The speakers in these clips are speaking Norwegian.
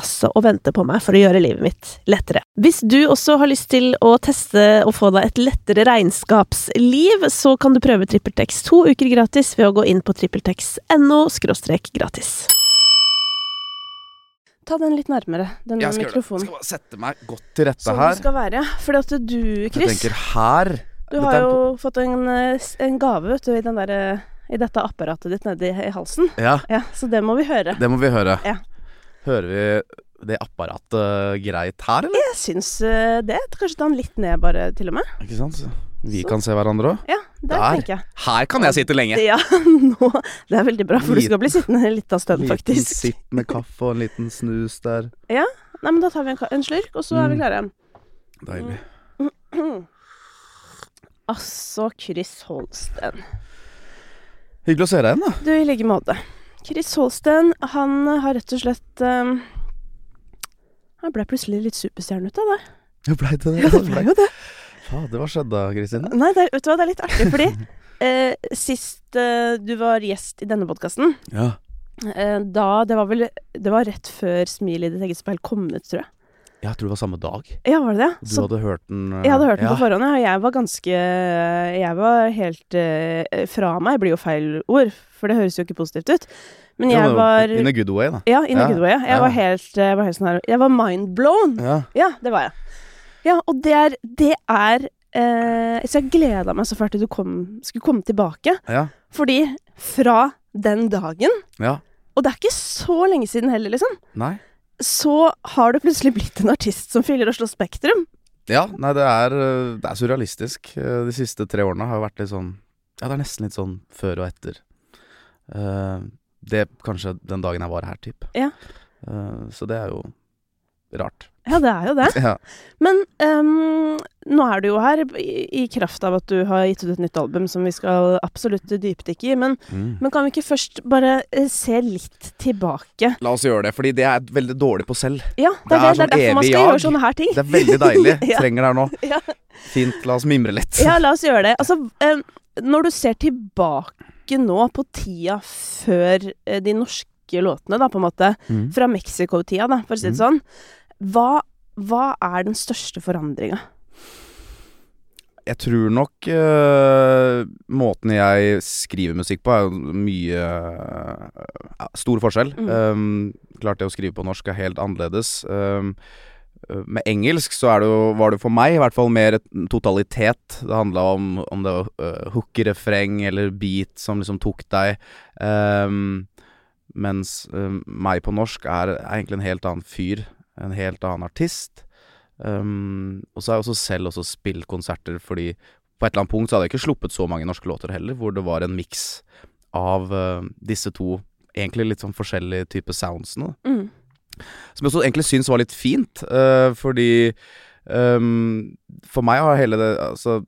altså og venter på meg for å gjøre livet mitt lettere. Hvis du også har lyst til å teste og få deg et lettere regnskapsliv, så kan du prøve TrippelTex to uker gratis ved å gå inn på trippeltex.no gratis. Ta den litt nærmere, denne Jeg skal, mikrofonen. Jeg skal bare sette meg godt til rette Sånn her. det skal være. Fordi at du, Chris Jeg tenker her du har jo fått en, eh, en gave, vet du, i den derre i dette apparatet ditt nedi i halsen. Ja, Ja, så det må vi høre. det må vi høre. Ja. Hører vi det apparatet greit her, eller? Jeg syns eh, det. Kanskje ta den litt ned, bare, til og med. Ikke sant? Vi Så. kan se hverandre òg. Ja, der, Der. tenker jeg. Her kan jeg sitte lenge. Ja, nå Det er veldig bra, for du skal bli sittende en liten stund, Liten sitt sipp med kaffe og en liten snus der. Ja. Nei, men da tar vi en, en slurk, og så er vi klare igjen. Deilig. Altså, Chris Holsten. Hyggelig å se deg igjen, da. Du, i like måte. Chris Holsten, han har rett og slett um, Han ble plutselig litt superstjerne ut av det. Ja, blei det det. Ja, det ble jo det. Fader, hva skjedde da, Kristine? Nei, det vet du hva, det er litt artig, fordi eh, sist eh, du var gjest i denne podkasten, Ja. eh, da Det var vel Det var rett før Smil i ditt eget speil kom ut, tror jeg. Jeg tror det var samme dag. Ja, var det det? Du Så hadde hørt den uh, jeg hadde hørt den ja. på forhånd, ja. Jeg var ganske Jeg var helt uh, Fra meg blir jo feil ord, for det høres jo ikke positivt ut. Men Ja, jeg var In a good way, da. Ja, in a good way. Jeg ja. var helt, jeg var helt sånn her Jeg var mind blown. Ja. Ja, det var jeg. Ja, og det er Det er uh, Så jeg gleda meg så fælt til du kom, skulle komme tilbake. Ja. Fordi fra den dagen, ja. og det er ikke så lenge siden heller, liksom, Nei. Så har du plutselig blitt en artist som fyller Oslo Spektrum. Ja, nei, det er, øh, det er surrealistisk. Eh, De siste tre årene har jo vært litt sånn Ja, det er nesten litt sånn før og etter. Eh, det kanskje den dagen jeg var her, typ. Ja. Eh, så det er jo rart. Ja, det er jo det. Ja. Men um, nå er du jo her i, i kraft av at du har gitt ut et nytt album som vi skal absolutt dypdykke i. Men, Mm. men kan vi ikke først bare eh, se litt tilbake? La oss gjøre det, fordi det er veldig dårlig på selv. Ja, det er, Det er det, det er sånn derfor man skal jag. gjøre sånne her ting. Det er veldig deilig. Ja. Trenger det her nå. Ja. Fint. La oss mimre litt. Ja, la oss gjøre det. Altså, um, når du ser tilbake nå på tida før eh, de norske låtene, da, på en måte, Mm. fra Mexico-tida, da, for å si det Mm. sånn, hva, hva er den største forandringa? Jeg tror nok uh, måten jeg skriver musikk på, er mye uh, Stor forskjell. Mm. Um, klart det å skrive på norsk er helt annerledes. Um, med engelsk så det jo, var det for meg i hvert fall mer totalitet. Det handla om, om det var uh, hookerefreng eller beat som liksom tok deg. Um, mens uh, meg på norsk er, er egentlig en helt annen fyr. En helt annen artist. Um, og så har jeg også selv også spilt konserter fordi på et eller annet punkt så hadde jeg ikke sluppet så mange norske låter heller, hvor det var en miks av uh, disse to egentlig litt sånn forskjellige typer soundsene. Mm. Som jeg også egentlig syns var litt fint, uh, fordi um, For meg har hele det Altså,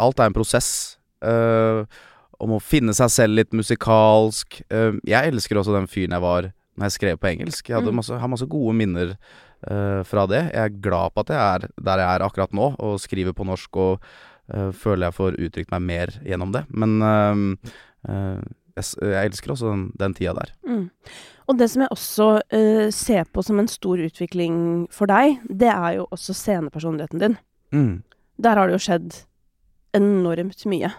alt er en prosess. uh, om å finne seg selv litt musikalsk. Jeg elsker også den fyren jeg var når jeg skrev på engelsk. Jeg Mm. masse, har masse gode minner fra det. Jeg er glad på at jeg er der jeg er akkurat nå, og skriver på norsk og uh, føler jeg får uttrykt meg mer gjennom det. Men uh, jeg, jeg elsker også den, den tida der. Mm. Og det som jeg også uh, ser på som en stor utvikling for deg, det er jo også scenepersonligheten din. Mm. Der har det jo skjedd enormt mye.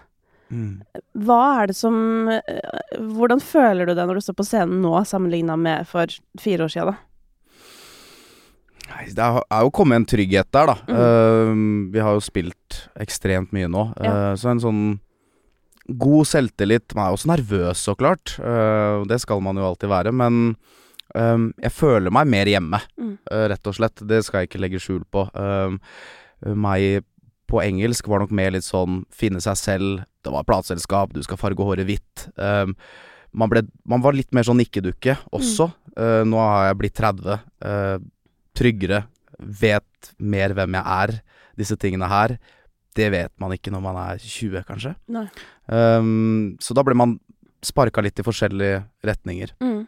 Mm. Hva er det som eh, Hvordan føler du det når du står på scenen nå, sammenligna med for fire år siden, da? Det er jo kommet en trygghet der, da. Mm. Uh, vi har jo spilt ekstremt mye nå. eh, så en sånn god selvtillit Man er også nervøs, så klart. Uh, det skal man jo alltid være. Men eh, jeg føler meg mer hjemme, Mm. eh, rett og slett. Det skal jeg ikke legge skjul på. Eh, meg på engelsk var nok mer litt sånn finne seg selv. Det var plateselskap, du skal farge håret hvitt. Man, ble, man var litt mer sånn nikkedukke også. Eh, nå har jeg blitt 30. eh, tryggere. Vet mer hvem jeg er. Disse tingene her. Det vet man ikke når man er 20, kanskje. Um, så da blir man sparka litt i forskjellige retninger. Mm.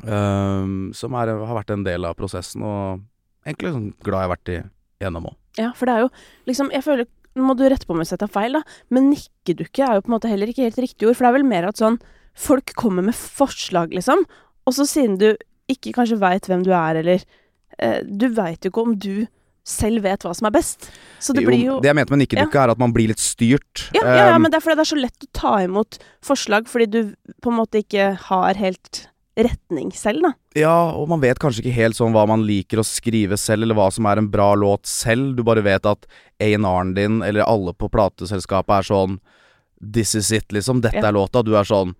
Um, som er, har vært en del av prosessen, og egentlig sånn glad jeg har vært i, gjennom òg. Ja, for det er jo liksom Jeg føler Nå må du rette på meg hvis jeg tar feil, da, men nikkedukke er jo på en måte heller ikke helt riktig ord, for det er vel mer at sånn Folk kommer med forslag, liksom, og så siden du ikke kanskje veit hvem du er, eller Du veit jo ikke om du selv vet hva som er best. Så det blir jo det jeg mente med nikkedukke, er at man blir litt styrt. ja, ja, ja, Um, men det er fordi det er så lett å ta imot forslag, fordi du på en måte ikke har helt retning selv, da. Ja, og man vet kanskje ikke helt sånn hva man liker å skrive selv, eller hva som er en bra låt selv. Du bare vet at A&R-en din, eller alle på plateselskapet, er sånn This is it, liksom. Dette Ja. er låta. Du er sånn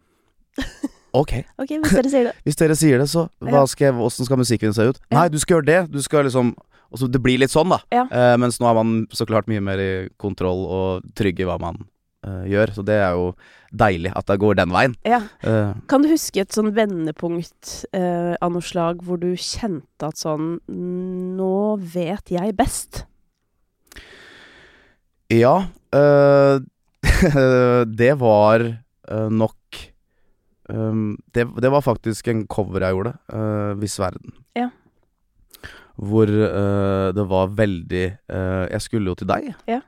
Ok, Ok, hvis dere sier det. hvis dere sier det, så hva skal hvordan skal musikken se ut? Nei, du skal gjøre det. Du skal liksom og så Det blir litt sånn, da. Ja. Eh, mens nå er man så klart mye mer i kontroll og trygg i hva man eh, gjør. Så det er jo deilig at det går den veien. Ja. Eh, Kan du huske et sånn vendepunkt eh, av noe slag hvor du kjente at sånn Nå vet jeg best. Ja, øh, det var øh, nok øhm, det, det var faktisk en cover jeg gjorde, uh, Viss verden. Ja. Hvor uh, det var veldig uh, Jeg skulle jo til deg Ja.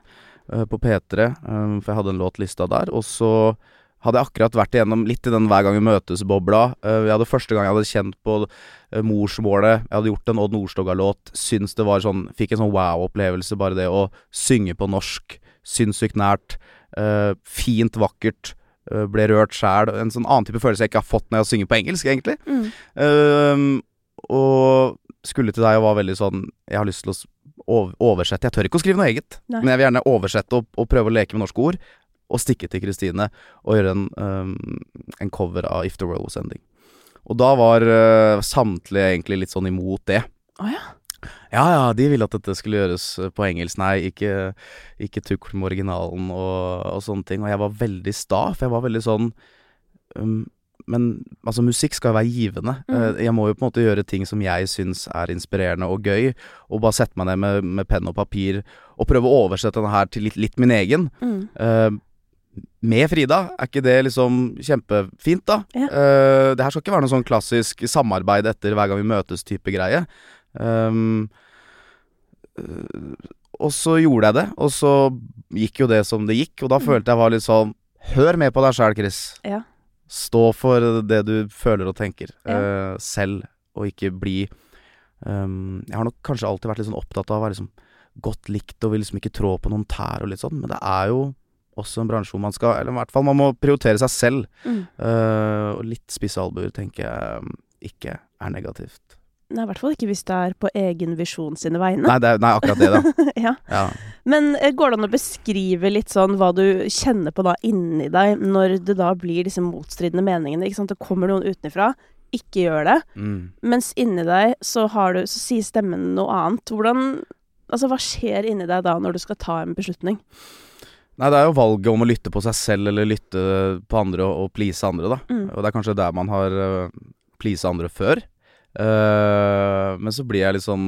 på P3, um, for jeg hadde en låt lista der. Og så hadde jeg akkurat vært igjennom litt i den Hver gang vi møtes-bobla. Uh, jeg hadde Første gang jeg hadde kjent på uh, morsmålet. Jeg hadde gjort en Odd Nordstoga-låt. Syns det var sånn Fikk en sånn wow-opplevelse, bare det å synge på norsk. Sinnssykt nært. Uh, fint, vakkert. Øh, ble rørt sjæl. En sånn annen type følelse jeg ikke har fått når jeg synger på engelsk, egentlig. Mm. Ehm, og skulle til deg og var veldig sånn Jeg har lyst til å oversette. Jeg tør ikke å skrive noe eget, Nei. men jeg vil gjerne oversette og, og prøve å leke med norske ord. Og stikke til Kristine og gjøre en, ehm, en cover av If the World Was Ending. Og da var uh, samtlige egentlig litt sånn imot det. Oh, ja. Ja ja, de ville at dette skulle gjøres eh, på engelsk. Nei, ikke, ikke tukl med originalen og, og sånne ting. Og jeg var veldig sta, for jeg var veldig sånn um, Men altså, musikk skal jo være givende. Mm. Eh, jeg må jo på en måte gjøre ting som jeg syns er inspirerende og gøy. Og bare sette meg ned med, med penn og papir og prøve å oversette denne her til litt, litt min egen. Mm. Uh, med Frida, er ikke det liksom kjempefint, da? Ja. Uh, det her skal ikke være noe sånn klassisk samarbeid etter hver gang vi møtes-type greie. Øh, og så gjorde jeg det, og så gikk jo det som det gikk, og da Mm. følte jeg var litt sånn Hør med på deg sjæl, Chris. Ja. Stå for det du føler og tenker Ja. uh, selv, og ikke bli um, Jeg har nok kanskje alltid vært litt sånn opptatt av å være liksom godt likt og vil liksom ikke trå på noen tær og litt sånn, men det er jo også en bransje hvor man skal Eller i hvert fall man må prioritere seg selv. Mm. Uh, og litt spisse albuer tenker jeg um, ikke er negativt. Nei, i hvert fall ikke hvis det er på egen visjon sine vegne. Nei, det er, nei akkurat det, da. ja. Ja. Men eh, går det an å beskrive litt sånn hva du kjenner på da inni deg, når det da blir disse motstridende meningene? Ikke sant? Det kommer noen utenfra, ikke gjør det. Mm. Mens inni deg så, har du, så sier stemmen noe annet. Hvordan Altså, hva skjer inni deg da når du skal ta en beslutning? Nei, det er jo valget om å lytte på seg selv eller lytte på andre og, og please andre, da. Mm. Og det er kanskje der man har uh, pleasa andre før. Eh, men så blir jeg litt sånn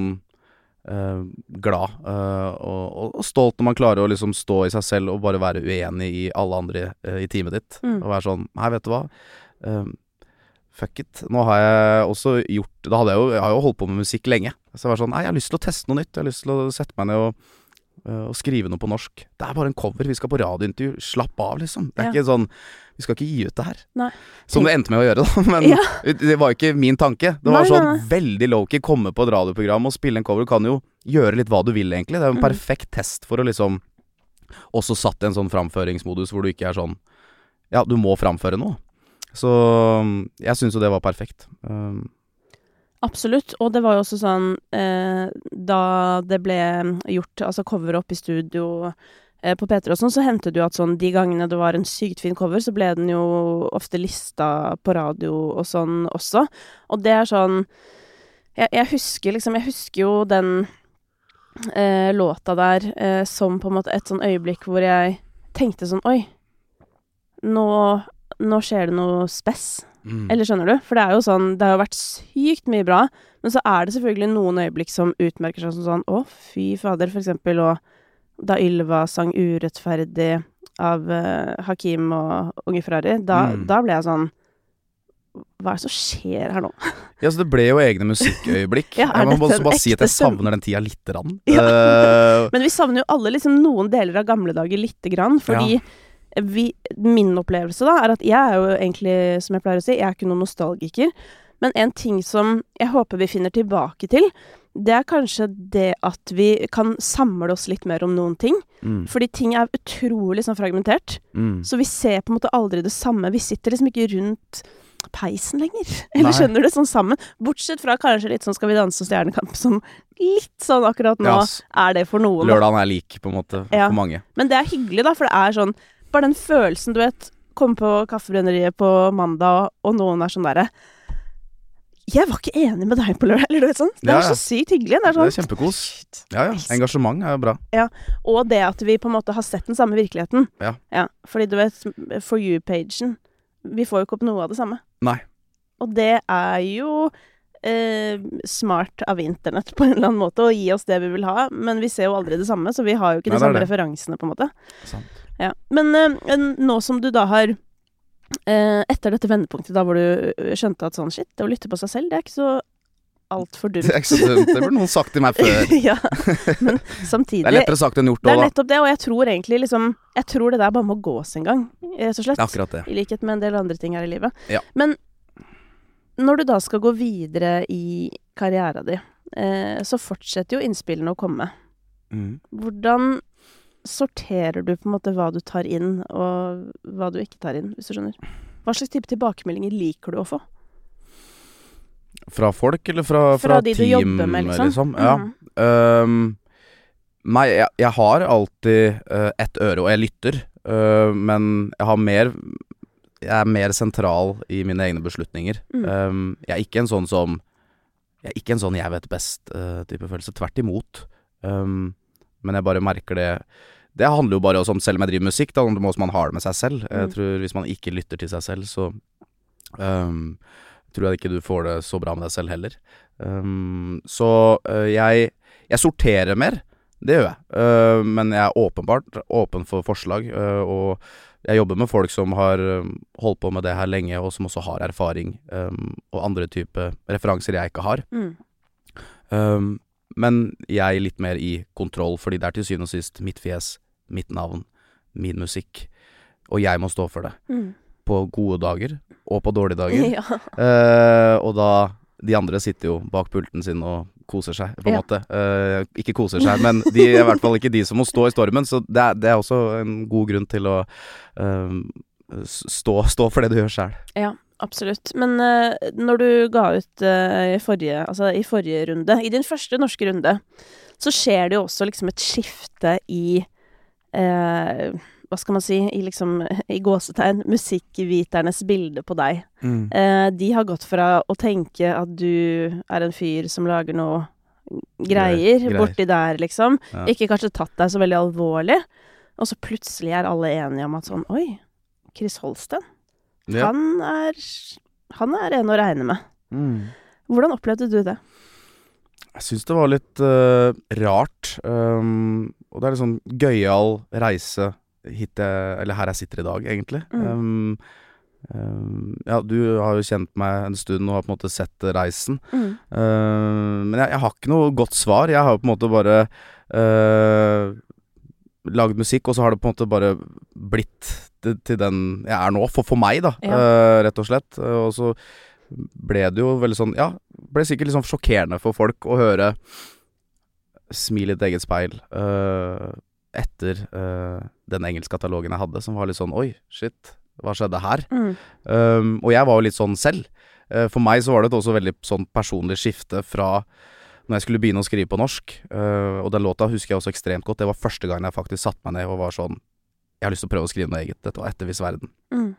uh, glad uh, og, og, stolt når man klarer å liksom stå i seg selv og bare være uenig i alle andre i teamet ditt. Mm. Og være sånn Nei, vet du hva. Fuck it. Nå har jeg også gjort Da hadde jeg jo Jeg har jo holdt på med musikk lenge. Så jeg var sånn Nei, jeg har lyst til å teste noe nytt. Jeg har lyst til å sette meg ned og og skrive noe på norsk. Det er bare en cover. Vi skal på radiointervju. Slapp av, liksom. Det er Ja. ikke sånn Vi skal ikke gi ut det her. Nei. Som det endte med å gjøre, da. Men Ja. det var ikke min tanke. Det var Nei, sånn nei, veldig low-key. Komme på et radioprogram og spille en cover. Du kan jo gjøre litt hva du vil, egentlig. Det er jo en Mm. perfekt test for å liksom også satt i en sånn framføringsmodus hvor du ikke er sånn Ja, du må framføre noe. Så mm, jeg syns jo det var perfekt. Um, Absolutt. Og det var jo også sånn eh, Da det ble gjort altså cover opp i studio på P3 og sånn, så hendte det jo at sånn de gangene det var en sykt fin cover, så ble den jo ofte lista på radio og sånn også. Og det er sånn Jeg, jeg husker liksom Jeg husker jo den eh, låta der eh, som på en måte et sånn øyeblikk hvor jeg tenkte sånn Oi, nå, nå skjer det noe spess. mm. Eller skjønner du? For det er jo sånn Det har jo vært sykt mye bra, men så er det selvfølgelig noen øyeblikk som utmerker seg som sånn Å, fy fader, for eksempel og da Ylva sang 'Urettferdig' av uh, Hakim og Unge Ferrari, da, Mm. da ble jeg sånn Hva er det som skjer her nå? Ja, så det ble jo egne musikkøyeblikk. Ja, jeg må bare, bare si at jeg savner den tida lite grann. Ja. Eh, Men vi savner jo alle liksom noen deler av gamle dager lite grann, fordi vi, min opplevelse da, er at jeg er jo egentlig, som jeg pleier å si, jeg er ikke noen nostalgiker. Men en ting som jeg håper vi finner tilbake til, det er kanskje det at vi kan samle oss litt mer om noen ting. mm, Fordi ting er utrolig sånn fragmentert. mm. Så vi ser på en måte aldri det samme. Vi sitter liksom ikke rundt peisen lenger. Eller Nei. skjønner du, sånn sammen. Bortsett fra kanskje litt sånn Skal vi danse og Stjernekamp, som litt sånn akkurat nå yes. er det for noen. Lørdagen er lik, på en måte, Ja. for mange. Men det er hyggelig, da, for det er sånn Bare den følelsen, du vet Komme på Kaffebrenneriet på mandag, og noen er sånn derre Jeg var ikke enig med deg på lørdag, eller du vet sånn. Det Ja, er så sykt hyggelig. Det er Det sånn er kjempekos. Ja, ja. Engasjement er jo bra. Ja. Og det at vi på en måte har sett den samme virkeligheten. Ja. Fordi du vet, For you-pagen Vi får jo ikke opp noe av det samme. Nei. Og det er jo eh, smart av internett på en eller annen måte å gi oss det vi vil ha, men vi ser jo aldri det samme, så vi har jo ikke Nei, de det samme det. referansene, på en måte. Sant. Ja. Men eh, nå som du da har Etter dette vendepunktet da hvor du eh, skjønte at sånn shit, det å lytte på seg selv, det er ikke så altfor dumt. Det er ikke så dumt. Det burde noen sagt til meg før. ja, men samtidig Det er lettere sagt enn gjort det er òg, da. nettopp det, og jeg tror egentlig liksom Jeg tror det der bare må gås en gang, rett og slett. Er akkurat det. I likhet med en del andre ting her i livet. Ja. Men når du da skal gå videre i karriera di, eh, så fortsetter jo innspillene å komme. Mm. Hvordan sorterer du på en måte hva du tar inn, og hva du ikke tar inn, hvis du skjønner? Hva slags type tilbakemeldinger liker du å få? Fra folk, eller fra, Fra fra, de du jobber med, liksom? Ja. Mm -hmm. um, nei, jeg, jeg har alltid uh, ett øre, og jeg lytter. Uh, men jeg har mer Jeg er mer sentral i mine egne beslutninger. Mm. Um, jeg er ikke en sånn som Jeg er ikke en sånn 'jeg vet best'-type følelse. Tvert imot. Ehm, men jeg bare merker det Det handler jo bare også om selv om jeg driver musikk, da må man ha det med seg selv. Jeg Mm. tror Hvis man ikke lytter til seg selv, så um, tror jeg ikke du får det så bra med deg selv heller. Um, så uh, jeg, jeg sorterer mer, det gjør jeg. Uh, men jeg er åpenbart åpen for forslag, Uh, og jeg jobber med folk som har holdt på med det her lenge, og som også har erfaring, um, og andre type referanser jeg ikke har. Mm. Øhm, men jeg er litt mer i kontroll, fordi det er til syvende og sist mitt fjes, mitt navn, min musikk, og jeg må stå for det. Mm. På gode dager, og på dårlige dager. Ja. uh, og da De andre sitter jo bak pulten sin og koser seg, på en Ja. måte. Uh, ikke koser seg, men de er i hvert fall ikke de som må stå i stormen. Så det er, det er også en god grunn til å uh, stå, stå for det du gjør sjæl. Ja, absolutt. Men uh, når du ga ut uh, i, forrige, altså, i forrige runde, i din første norske runde, så skjer det jo også liksom et skifte i uh, Hva skal man si? I liksom i gåsetegn musikkviternes bilde på deg. Eh, de har gått fra å tenke at du er en fyr som lager noe greier, Greier. borti der, liksom. Ja. Ikke kanskje tatt deg så veldig alvorlig. Og så plutselig er alle enige om at sånn Oi, Chris Holsten. Ja. Han er Han er en å regne med. Mm. Hvordan opplevde du det? Jeg syns det var litt uh, rart. Um, og det er en sånn gøyal reise hit jeg Eller her jeg sitter i dag, egentlig. Mm. Um, um, ja, du har jo kjent meg en stund og har på en måte sett reisen. Mm. Uh, men jeg, jeg har ikke noe godt svar. Jeg har jo på en måte bare uh, lagd musikk, og så har det på en måte bare blitt til, den jeg er nå. For, for meg, da, Ja. uh, rett og slett. Uh, og så ble det jo veldig sånn Ja, ble sikkert litt sånn sjokkerende for folk å høre Smil i ditt eget speil. uh, etter den engelskkatalogen jeg hadde, som var litt sånn Oi, shit, hva skjedde her? Mm. Um, og jeg var jo litt sånn selv. For meg så var det et også veldig sånn personlig skifte fra når jeg skulle begynne å skrive på norsk. og den låta husker jeg også ekstremt godt. Det var første gang jeg faktisk satte meg ned og var sånn Jeg har lyst til å prøve å skrive noe eget. Dette var etter Viss verden. Mm.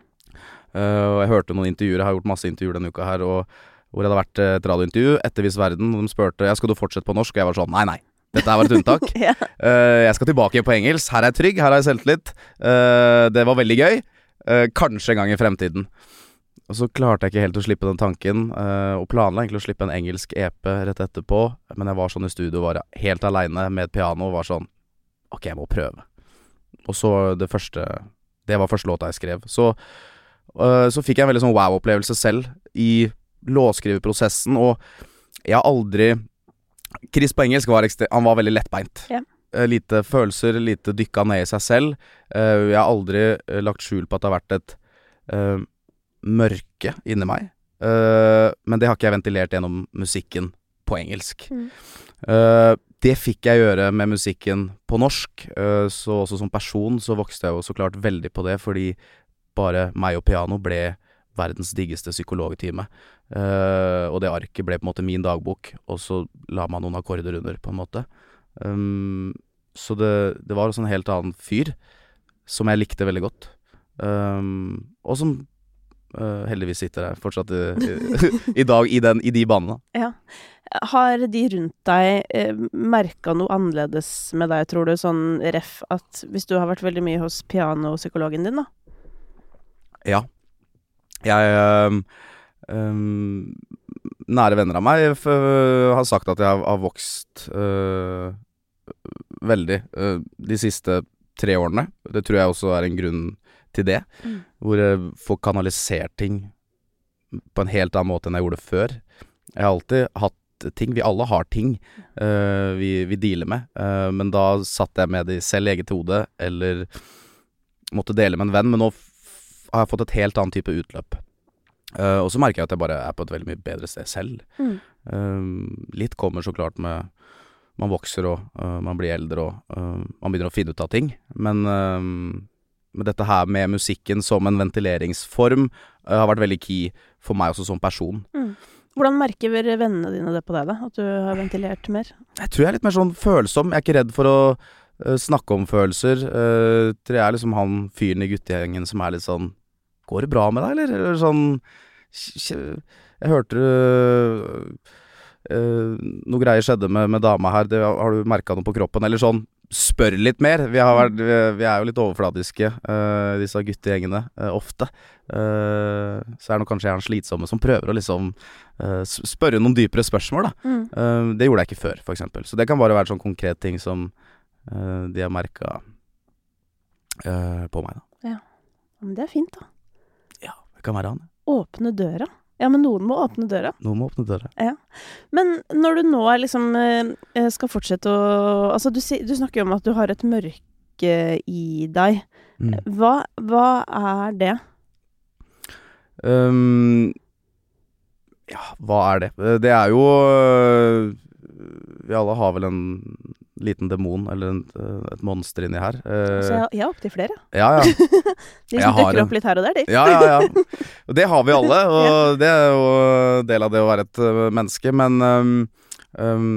Uh, og jeg hørte noen intervjuer, jeg har gjort masse intervjuer denne uka her, og hvor det hadde vært eh, et radiointervju etter Viss verden, og de spurte ja, skal du fortsette på norsk, og jeg var sånn nei, nei. Dette her var et unntak. Ja. uh, jeg skal tilbake på engelsk. Her er jeg trygg, her har jeg selvtillit. Uh, det var veldig gøy. Uh, kanskje en gang i fremtiden. Og så klarte jeg ikke helt å slippe den tanken, og planla egentlig å slippe en engelsk EP rett etterpå, men jeg var sånn i studio, var helt aleine med et piano og var sånn Ok, jeg må prøve. Og så det første Det var første låta jeg skrev. Så, uh, så fikk jeg en veldig sånn wow-opplevelse selv i låtskriveprosessen, og jeg har aldri Chris på engelsk var, ekstre- han var veldig lettbeint. Yeah. Uh, Lite følelser, lite dykka ned i seg selv. Uh, Jeg har aldri uh, lagt skjul på at det har vært et eh, mørke inni meg. Men det har ikke jeg ventilert gjennom musikken på engelsk. Mm. Det fikk jeg gjøre med musikken på norsk, eh, så også som person så vokste jeg jo så klart veldig på det, fordi bare meg og piano ble verdens diggeste psykologtime. Eh, og det arket ble på en måte min dagbok, og så la man noen akkorder under, på en måte. Um, så det, det var også en helt annen fyr, som jeg likte veldig godt. Um, og som eh, heldigvis sitter her fortsatt i, i, dag i, den, i de banene. Har de rundt deg eh, merka noe annerledes med deg, tror du? Sånn ref at hvis du har vært veldig mye hos pianopsykologen din, da? Ja. Jeg øh, øh, Nære venner av meg f har sagt at jeg har, vokst øh, veldig de siste tre årene. Det tror jeg også er en grunn til det. Mm. Hvor jeg får kanalisert ting på en helt annen måte enn jeg gjorde før. Jeg har alltid hatt ting. Vi alle har ting uh, vi, vi dealer med. Uh, men da satt jeg med det selv i eget hode, eller måtte dele med en venn. Men nå har jeg fått et helt annet type utløp. Uh, og så merker jeg at jeg bare er på et veldig mye bedre sted selv. Mm. Litt kommer så klart med Man vokser og man blir eldre og man begynner å finne ut av ting. Men med dette her med musikken som en ventileringsform har vært veldig key for meg også som person. Hvordan merker vennene dine det på deg, da? At du har ventilert mer? Jeg tror jeg er litt mer sånn følsom. Jeg er ikke redd for å uh, snakke om følelser. Uh, jeg er liksom han fyren i guttegjengen som er litt sånn Går det bra med deg, eller? Eller sånn Jeg hørte uh, noe greier skjedde med, med dama her. Det, har du merka noe på kroppen? Eller sånn Spør litt mer. Vi, har vært, vi, er jo litt overfladiske, uh, disse guttegjengene, uh, ofte. Uh, så er det kanskje jeg den slitsomme som prøver å liksom spørre noen dypere spørsmål, da. Mm. Det gjorde jeg ikke før, f.eks. Så det kan bare være sånn konkret ting som de har merka på meg, da. Men det er fint, da. Det kan være han. Åpne døra. Ja, men noen må åpne døra. Noen må åpne døra. Ja. Men når du nå er liksom eh, skal fortsette å Altså, du, du snakker jo om at du har et mørke i deg. Mm. Hva, hva er det? Um, ja, hva er det? Eh, Det er jo Vi alle har vel en liten demon, eller en, øh, et monster inni her. Eh, Så jeg, jeg har opptil flere. ja, ja. De som har dukker opp litt her og der, de. Ja, ja, ja. Og det har vi alle, og det er jo del av det å være et øh, menneske, men um, um,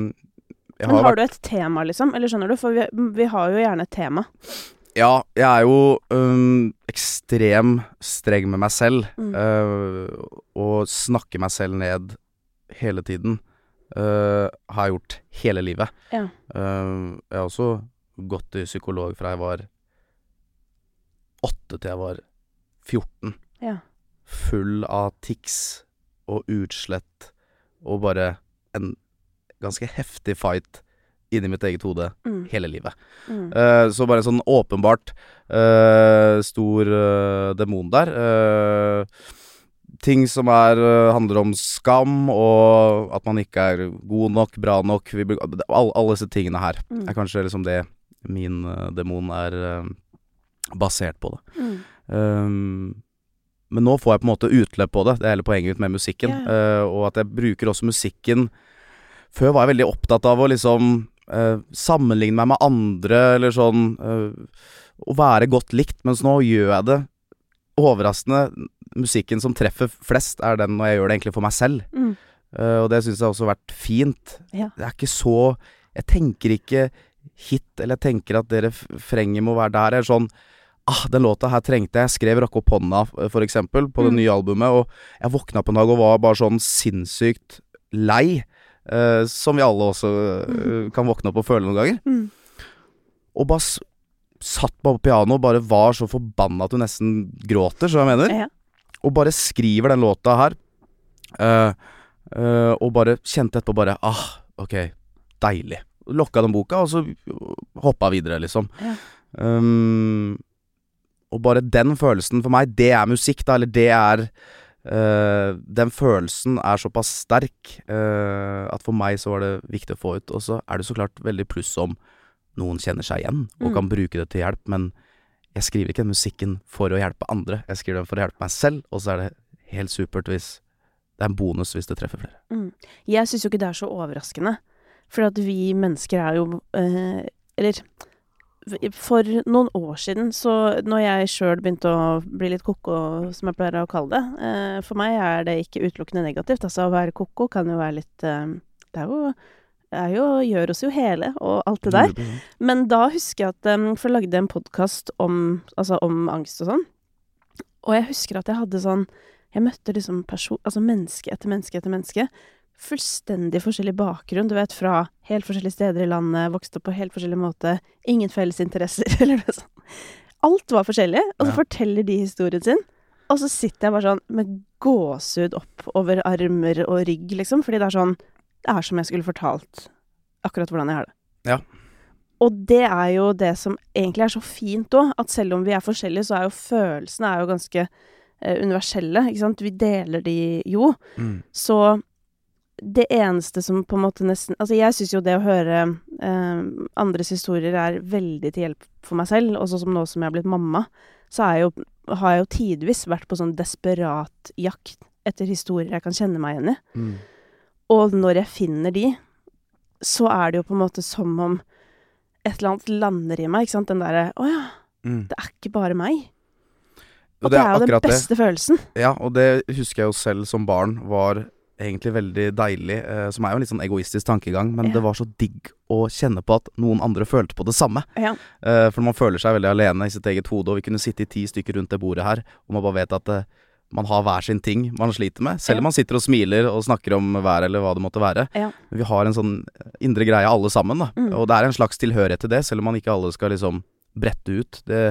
jeg Men har har vært du et tema, liksom? Eller skjønner du? For vi, vi har jo gjerne et tema. Ja, jeg er jo um, ekstrem streng med meg selv, Mm. uh, og snakker meg selv ned hele tiden. Øh, har jeg gjort hele livet. Ja. Uh, jeg har også gått til psykolog fra jeg var åtte til jeg var 14. Ja. Full av tics og utslett og bare en ganske heftig fight inni mitt eget hode Mm. hele livet. Mm. Uh, så bare en sånn åpenbart uh, stor uh, demon der. Eh, ting som er, eh, handler om skam, og at man ikke er god nok, bra nok. Vi, all, alle, disse tingene her Mm. er kanskje liksom det min uh, demon er uh, basert på. det Mm. Um, men nå får jeg på en måte utløp på det. Det er hele poenget mitt med musikken. Yeah. Uh, og at jeg bruker også musikken Før var jeg veldig opptatt av å liksom sammenligne meg med andre, eller sånn Å være godt likt, mens nå gjør jeg det overraskende. Musikken som treffer flest, er den når jeg gjør det egentlig for meg selv. Mm. Uh, og det syns jeg også har vært fint. Ja. Det er ikke så Jeg tenker ikke hit, eller jeg tenker at det refrenget må være der. Jeg er sånn Ah, den låta her trengte jeg. Jeg skrev 'Rakk opp hånda', for eksempel, på det Mm. nye albumet, og jeg våkna på en dag og var bare sånn sinnssykt lei. Uh, som vi alle også uh, kan våkne opp og føle noen ganger. Mm. Og bare satt på pianoet og bare var så forbanna at du nesten gråter, så jeg mener. Ja. Og bare skriver den låta her. Uh, uh, og bare kjente etterpå bare Ah, ok, deilig. Lokka den boka, og så hoppa videre, liksom. Ja. Um, og bare den følelsen for meg, det er musikk, da. Eller det er uh, Den følelsen er såpass sterk at for meg så var det viktig å få ut. Og så er det så klart veldig pluss om noen kjenner seg igjen og Mm. kan bruke det til hjelp, men jeg skriver ikke den musikken for å hjelpe andre. Jeg skriver den for å hjelpe meg selv, og så er det helt supert hvis Det er en bonus hvis det treffer flere. Mm. Jeg syns jo ikke det er så overraskende. For at vi mennesker er jo eh, Eller for noen år siden, så når jeg sjøl begynte å bli litt ko-ko, som jeg pleier å kalle det eh, For meg er det ikke utelukkende negativt. Altså å være ko-ko kan jo være litt eh, Det er jo, jo gjør oss jo hele, og alt det der. 100%. Men da husker jeg at um, For jeg lagde en podkast om, altså om angst og sånn. Og jeg husker at jeg hadde sånn Jeg møtte liksom person, altså menneske etter menneske etter menneske. Fullstendig forskjellig bakgrunn, du vet, fra helt forskjellige steder i landet, vokste opp på helt forskjellig måte, ingen felles interesser, eller noe sånt. Alt var forskjellig, og så Ja. forteller de historien sin. Og så sitter jeg bare sånn med gåsehud opp over armer og rygg, liksom, fordi det er sånn Det er som jeg skulle fortalt akkurat hvordan jeg har det. Ja. Og det er jo det som egentlig er så fint òg, at selv om vi er forskjellige, så er jo følelsene er jo ganske eh, universelle, ikke sant. Vi deler de jo. Mm. Så det eneste som på en måte nesten Altså, jeg syns jo det å høre eh, andres historier er veldig til hjelp for meg selv, og sånn som nå som jeg har blitt mamma, så er jeg jo, har jeg jo tidvis vært på sånn desperat jakt etter historier jeg kan kjenne meg igjen i. Mm. Og når jeg finner de, så er det jo på en måte som om et eller annet lander i meg, ikke sant. Den derre Å ja, Mm. det er ikke bare meg. Og Og det er jo den beste det. følelsen. Ja, og det husker jeg jo selv som barn var egentlig veldig deilig. Eh, som er jo en litt sånn egoistisk tankegang, men Ja. det var så digg å kjenne på at noen andre følte på det samme. Ja. Eh, for man føler seg veldig alene i sitt eget hode, og vi kunne sitte i ti stykker rundt det bordet her, og man bare vet at eh, man har hver sin ting man sliter med. Selv om man sitter og smiler og snakker om været eller hva det måtte være. Ja. Vi har en sånn indre greie alle sammen, da. Mm. Og det er en slags tilhørighet til det, selv om man ikke alle skal liksom brette ut. Det,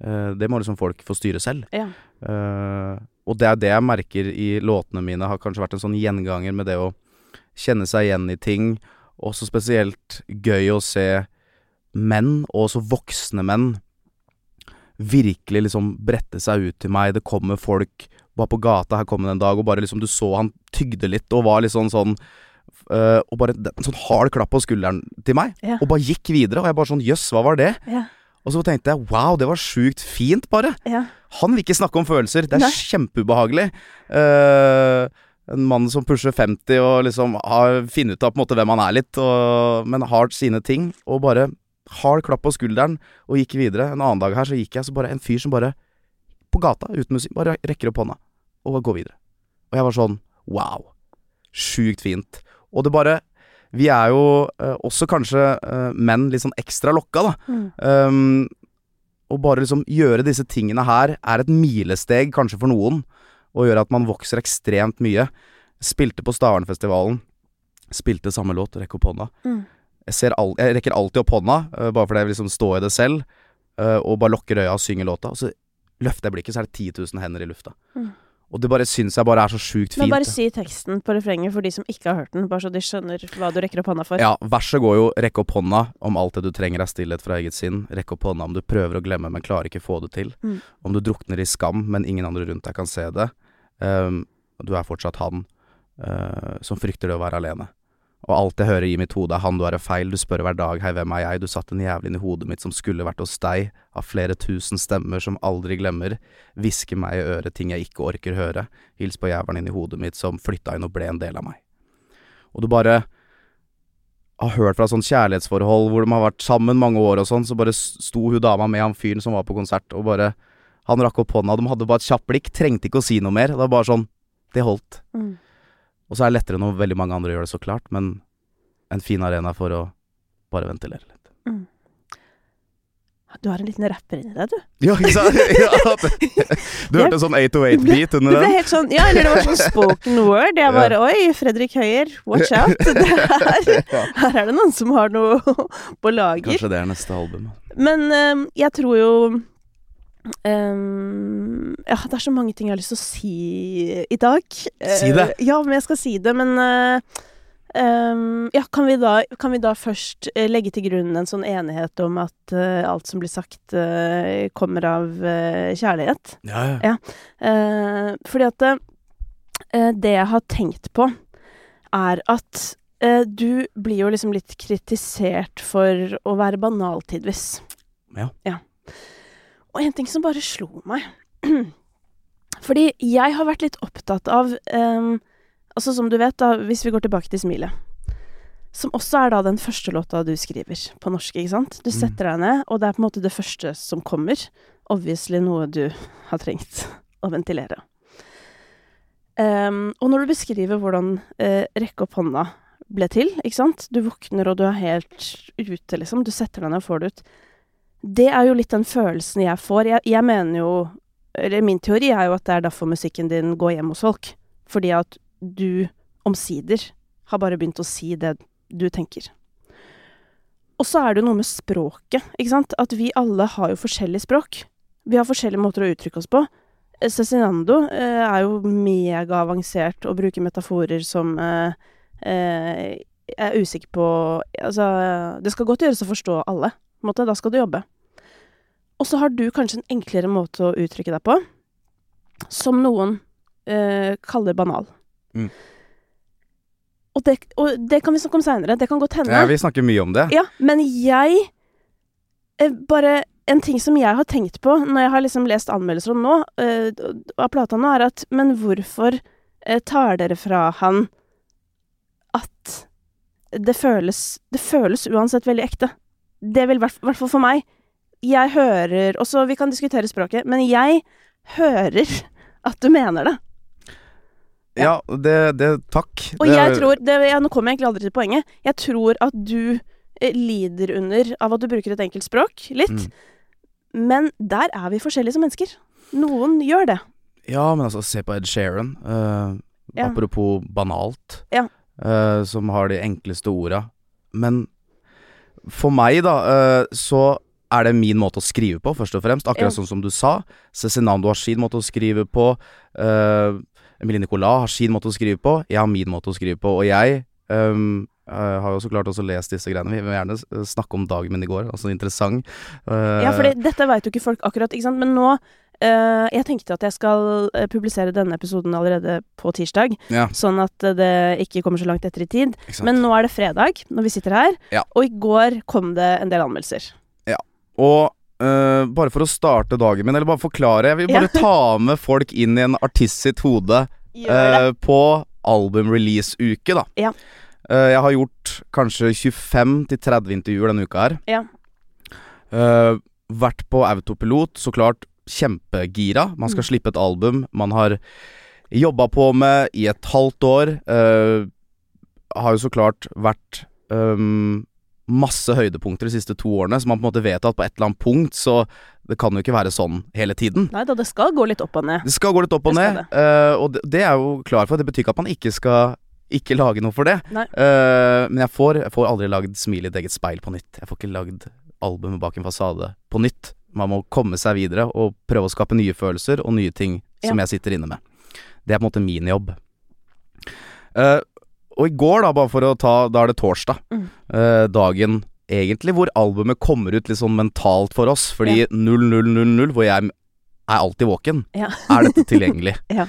eh, det må liksom folk få styre selv. Ja. Uh, og det er det jeg merker i låtene mine, har kanskje vært en sånn gjenganger med det å kjenne seg igjen i ting. Også spesielt gøy å se menn, og også voksne menn, virkelig liksom brette seg ut til meg. Det kommer folk bare på gata, her kom det en dag, og bare liksom du så han tygde litt og var litt sånn sånn øh, Og bare en sånn hard klapp på skulderen til meg, Ja. og bare gikk videre. Og jeg bare sånn Jøss, hva var det? Ja. Og så tenkte jeg wow, det var sjukt fint, bare. Ja. Han vil ikke snakke om følelser. Det er Nei. kjempeubehagelig. Uh, en mann som pusher 50 og liksom har funnet ut av på en måte hvem han er litt, og, men har sine ting. Og bare hard klapp på skulderen og gikk videre. En annen dag her så gikk jeg så bare en fyr som bare På gata, uten musikk, bare rekker opp hånda og går videre. Og jeg var sånn wow. Sjukt fint. Og det bare Vi er jo eh, også kanskje eh, menn litt sånn ekstra lokka, da. Mm. Um, og bare liksom gjøre disse tingene her er et milesteg kanskje for noen, og gjør at man vokser ekstremt mye. Spilte på Stavernfestivalen. Spilte samme låt, rekk opp hånda. Mm. Jeg, all, jeg rekker alltid opp hånda, uh, bare fordi jeg vil liksom stå i det selv, uh, og bare lukker øya og synger låta. Og så løfter jeg blikket, så er det 10 000 hender i lufta. Mm. Og det bare syns jeg bare er så sjukt Men fint. bare si teksten på refrenget for de som ikke har hørt den, bare så de skjønner hva du rekker opp hånda for. Ja, verset går jo 'rekk opp hånda' om alt det du trenger er stillhet fra eget sinn. Rekk opp hånda om du prøver å glemme, men klarer ikke få det til. Mm. Om du drukner i skam, men ingen andre rundt deg kan se det. Um, du er fortsatt han uh, som frykter det å være alene. Og alt jeg hører i mitt hode er han du er feil, du spør hver dag hei, hvem er jeg, du satt en jævel inn i hodet mitt som skulle vært hos deg, av flere tusen stemmer som aldri glemmer, hvisker meg i øret ting jeg ikke orker høre, hils på jævelen inn i hodet mitt som flytta inn og ble en del av meg. Og du bare har hørt fra sånn kjærlighetsforhold hvor de har vært sammen mange år og sånn, så bare sto hun dama med han fyren som var på konsert, og bare Han rakk opp hånda, de hadde bare et kjapt blikk, trengte ikke å si noe mer. Det var bare sånn Det holdt. Mm. Og så er det lettere når veldig mange andre gjør det, så klart, men en fin arena for å bare ventilere litt. Du har en liten rapper inni deg, du. Ja, ikke sant? Ja, det- du hørte en sånn 808-beat Det under ble den? helt sånn Ja, eller det var sånn spoken word. Jeg bare Oi, Fredrik Høyer, watch out. Det her, her er det noen som har noe på lager. Kanskje det er neste album. Men øhm, jeg tror jo Ja, det er så mange ting jeg har lyst til å si i dag. Si det. Eh, ja, men jeg skal si det. Men øhm, ja, kan vi, da, kan vi da først eh, legge til grunn en sånn enighet om at uh, alt som blir sagt, uh, kommer av uh, kjærlighet? Ja, ja. Eh, fordi at det jeg har tenkt på, er at du blir jo liksom litt kritisert for å være banal tidvis. Ja. Og en ting som bare slo meg Fordi jeg har vært litt opptatt av um, Altså som du vet, da, hvis vi går tilbake til Smilet. Som også er da den første låta du skriver på norsk, ikke sant? Du Mm. setter deg ned, og det er på en måte det første som kommer. Obviously noe du har trengt å ventilere. Um, og når du beskriver hvordan uh, rekke opp hånda ble til, ikke sant Du våkner og du er helt ute, liksom. Du setter deg ned og får det ut. Det er jo litt den følelsen jeg får. Jeg, jeg mener jo Eller min teori er jo at det er derfor musikken din går hjem hos folk. Fordi at du omsider har bare begynt å si det du tenker. Og så er det jo noe med språket, ikke sant. At vi alle har jo forskjellig språk. Vi har forskjellige måter å uttrykke oss på. Eh, Cezinando eh, er jo megaavansert og bruker metaforer som eh, eh, Jeg er usikker på Altså, det skal godt gjøres å forstå alle. Måte. Da skal du jobbe. Og så har du kanskje en enklere måte å uttrykke deg på, som noen eh, kaller banal. Mm. Og, det, og det kan vi snakke om seinere. Det kan godt hende. ja, vi snakker mye om det. Ja, men jeg eh, Bare en ting som jeg har tenkt på når jeg har liksom lest anmeldelser om nå, eh, av plata nå, er at Men hvorfor eh, tar dere fra han at det føles Det føles uansett veldig ekte. Det vil i hvert hvert fall for meg. Jeg hører Også, vi kan diskutere språket, men jeg hører at du mener det. Ja, det, det Takk. Og det, jeg tror det, ja, Nå kommer jeg egentlig aldri til poenget. Jeg tror at du eh, lider under av at du bruker et enkelt språk, litt. Mm. Men der er vi forskjellige som mennesker. Noen gjør det. Ja, men altså, se på Ed Sheeran. Uh, Ja. Apropos banalt. Ja. eh, som har de enkleste orda. Men for meg, da, uh, så er det min måte å skrive på, først og fremst. Akkurat Ja. sånn som du sa. Cezinando har sin måte å skrive på. Uh, Emilie Nicolas har sin måte å skrive på. Jeg har min måte å skrive på. Og jeg um, uh, har jo så klart også lest disse greiene. Vi vil gjerne snakke om dagen min i går. Altså interessant. Uh, Ja, for dette veit jo ikke folk akkurat, ikke sant. Men nå Uh, Jeg tenkte at jeg skal uh, publisere denne episoden allerede på tirsdag, ja, sånn at uh, det ikke kommer så langt etter i tid. Men nå er det fredag når vi sitter her, Ja. og i går kom det en del anmeldelser. Og eh, bare for å starte dagen min, eller bare forklare Jeg vil bare ta med folk inn i en artist sitt hode eh, på album-release-uke, da. Ja. Uh, jeg har gjort kanskje 25-30 intervjuer denne uka her. Ja. Uh, vært på autopilot, så klart kjempegira. Man skal Mm. slippe et album man har jobba på med i et halvt år. Uh, har jo så klart vært ehm, masse høydepunkter de siste to årene, så man på en måte vet at på et eller annet punkt så Det kan jo ikke være sånn hele tiden. Nei da, det skal gå litt opp og ned. Det skal gå litt opp og Det ned, eh, og det, det er jo klar for. Det betyr ikke at man ikke skal ikke lage noe for det. Eh, men jeg får, jeg får aldri lagd Smil i et eget speil på nytt. Jeg får ikke lagd albumet bak en fasade på nytt. Man må komme seg videre og prøve å skape nye følelser og nye ting som jeg sitter inne med. Det er på en måte min jobb. Eh, og i går, da, bare for å ta Da er det torsdag. Mm. eh, dagen egentlig hvor albumet kommer ut litt sånn mentalt for oss. Fordi 0000, hvor jeg er alltid våken, Ja. er dette tilgjengelig. Ja.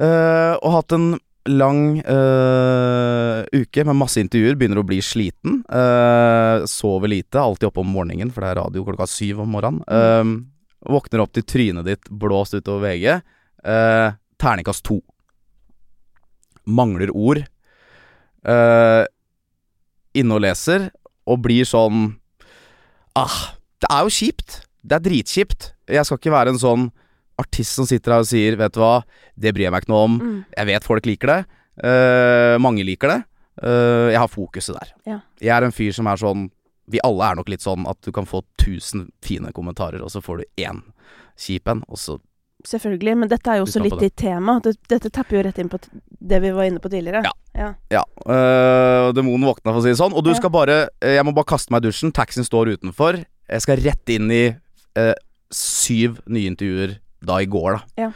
Eh, og hatt en lang eh, uke med masse intervjuer. Begynner å bli sliten. Eh, sover lite. Alltid oppe om morgenen, for det er radio klokka syv om morgenen. Eh, våkner opp til trynet ditt blåst utover VG. Uh, terningkast to. Mangler ord. uh, inne og leser, og blir sånn Ah, det er jo kjipt. Det er dritkjipt. Jeg skal ikke være en sånn artist som sitter her og sier 'vet du hva, det bryr jeg meg ikke noe om'. Mm. Jeg vet folk liker det. Uh, mange liker det. Uh, jeg har fokuset der. Ja. Jeg er en fyr som er sånn Vi alle er nok litt sånn at du kan få 1000 fine kommentarer, og så får du én kjip en, og så Selvfølgelig. Men dette er jo også litt i temaet. Dette tapper jo rett inn på det vi var inne på tidligere. Ja. ja. Ja. Uh, demonen våkna, for å si det sånn. Og du Ja. skal bare øh, Jeg må bare kaste meg i dusjen. Taxien står utenfor. Jeg skal rett inn i uh, syv nye intervjuer da i går, da. Ja.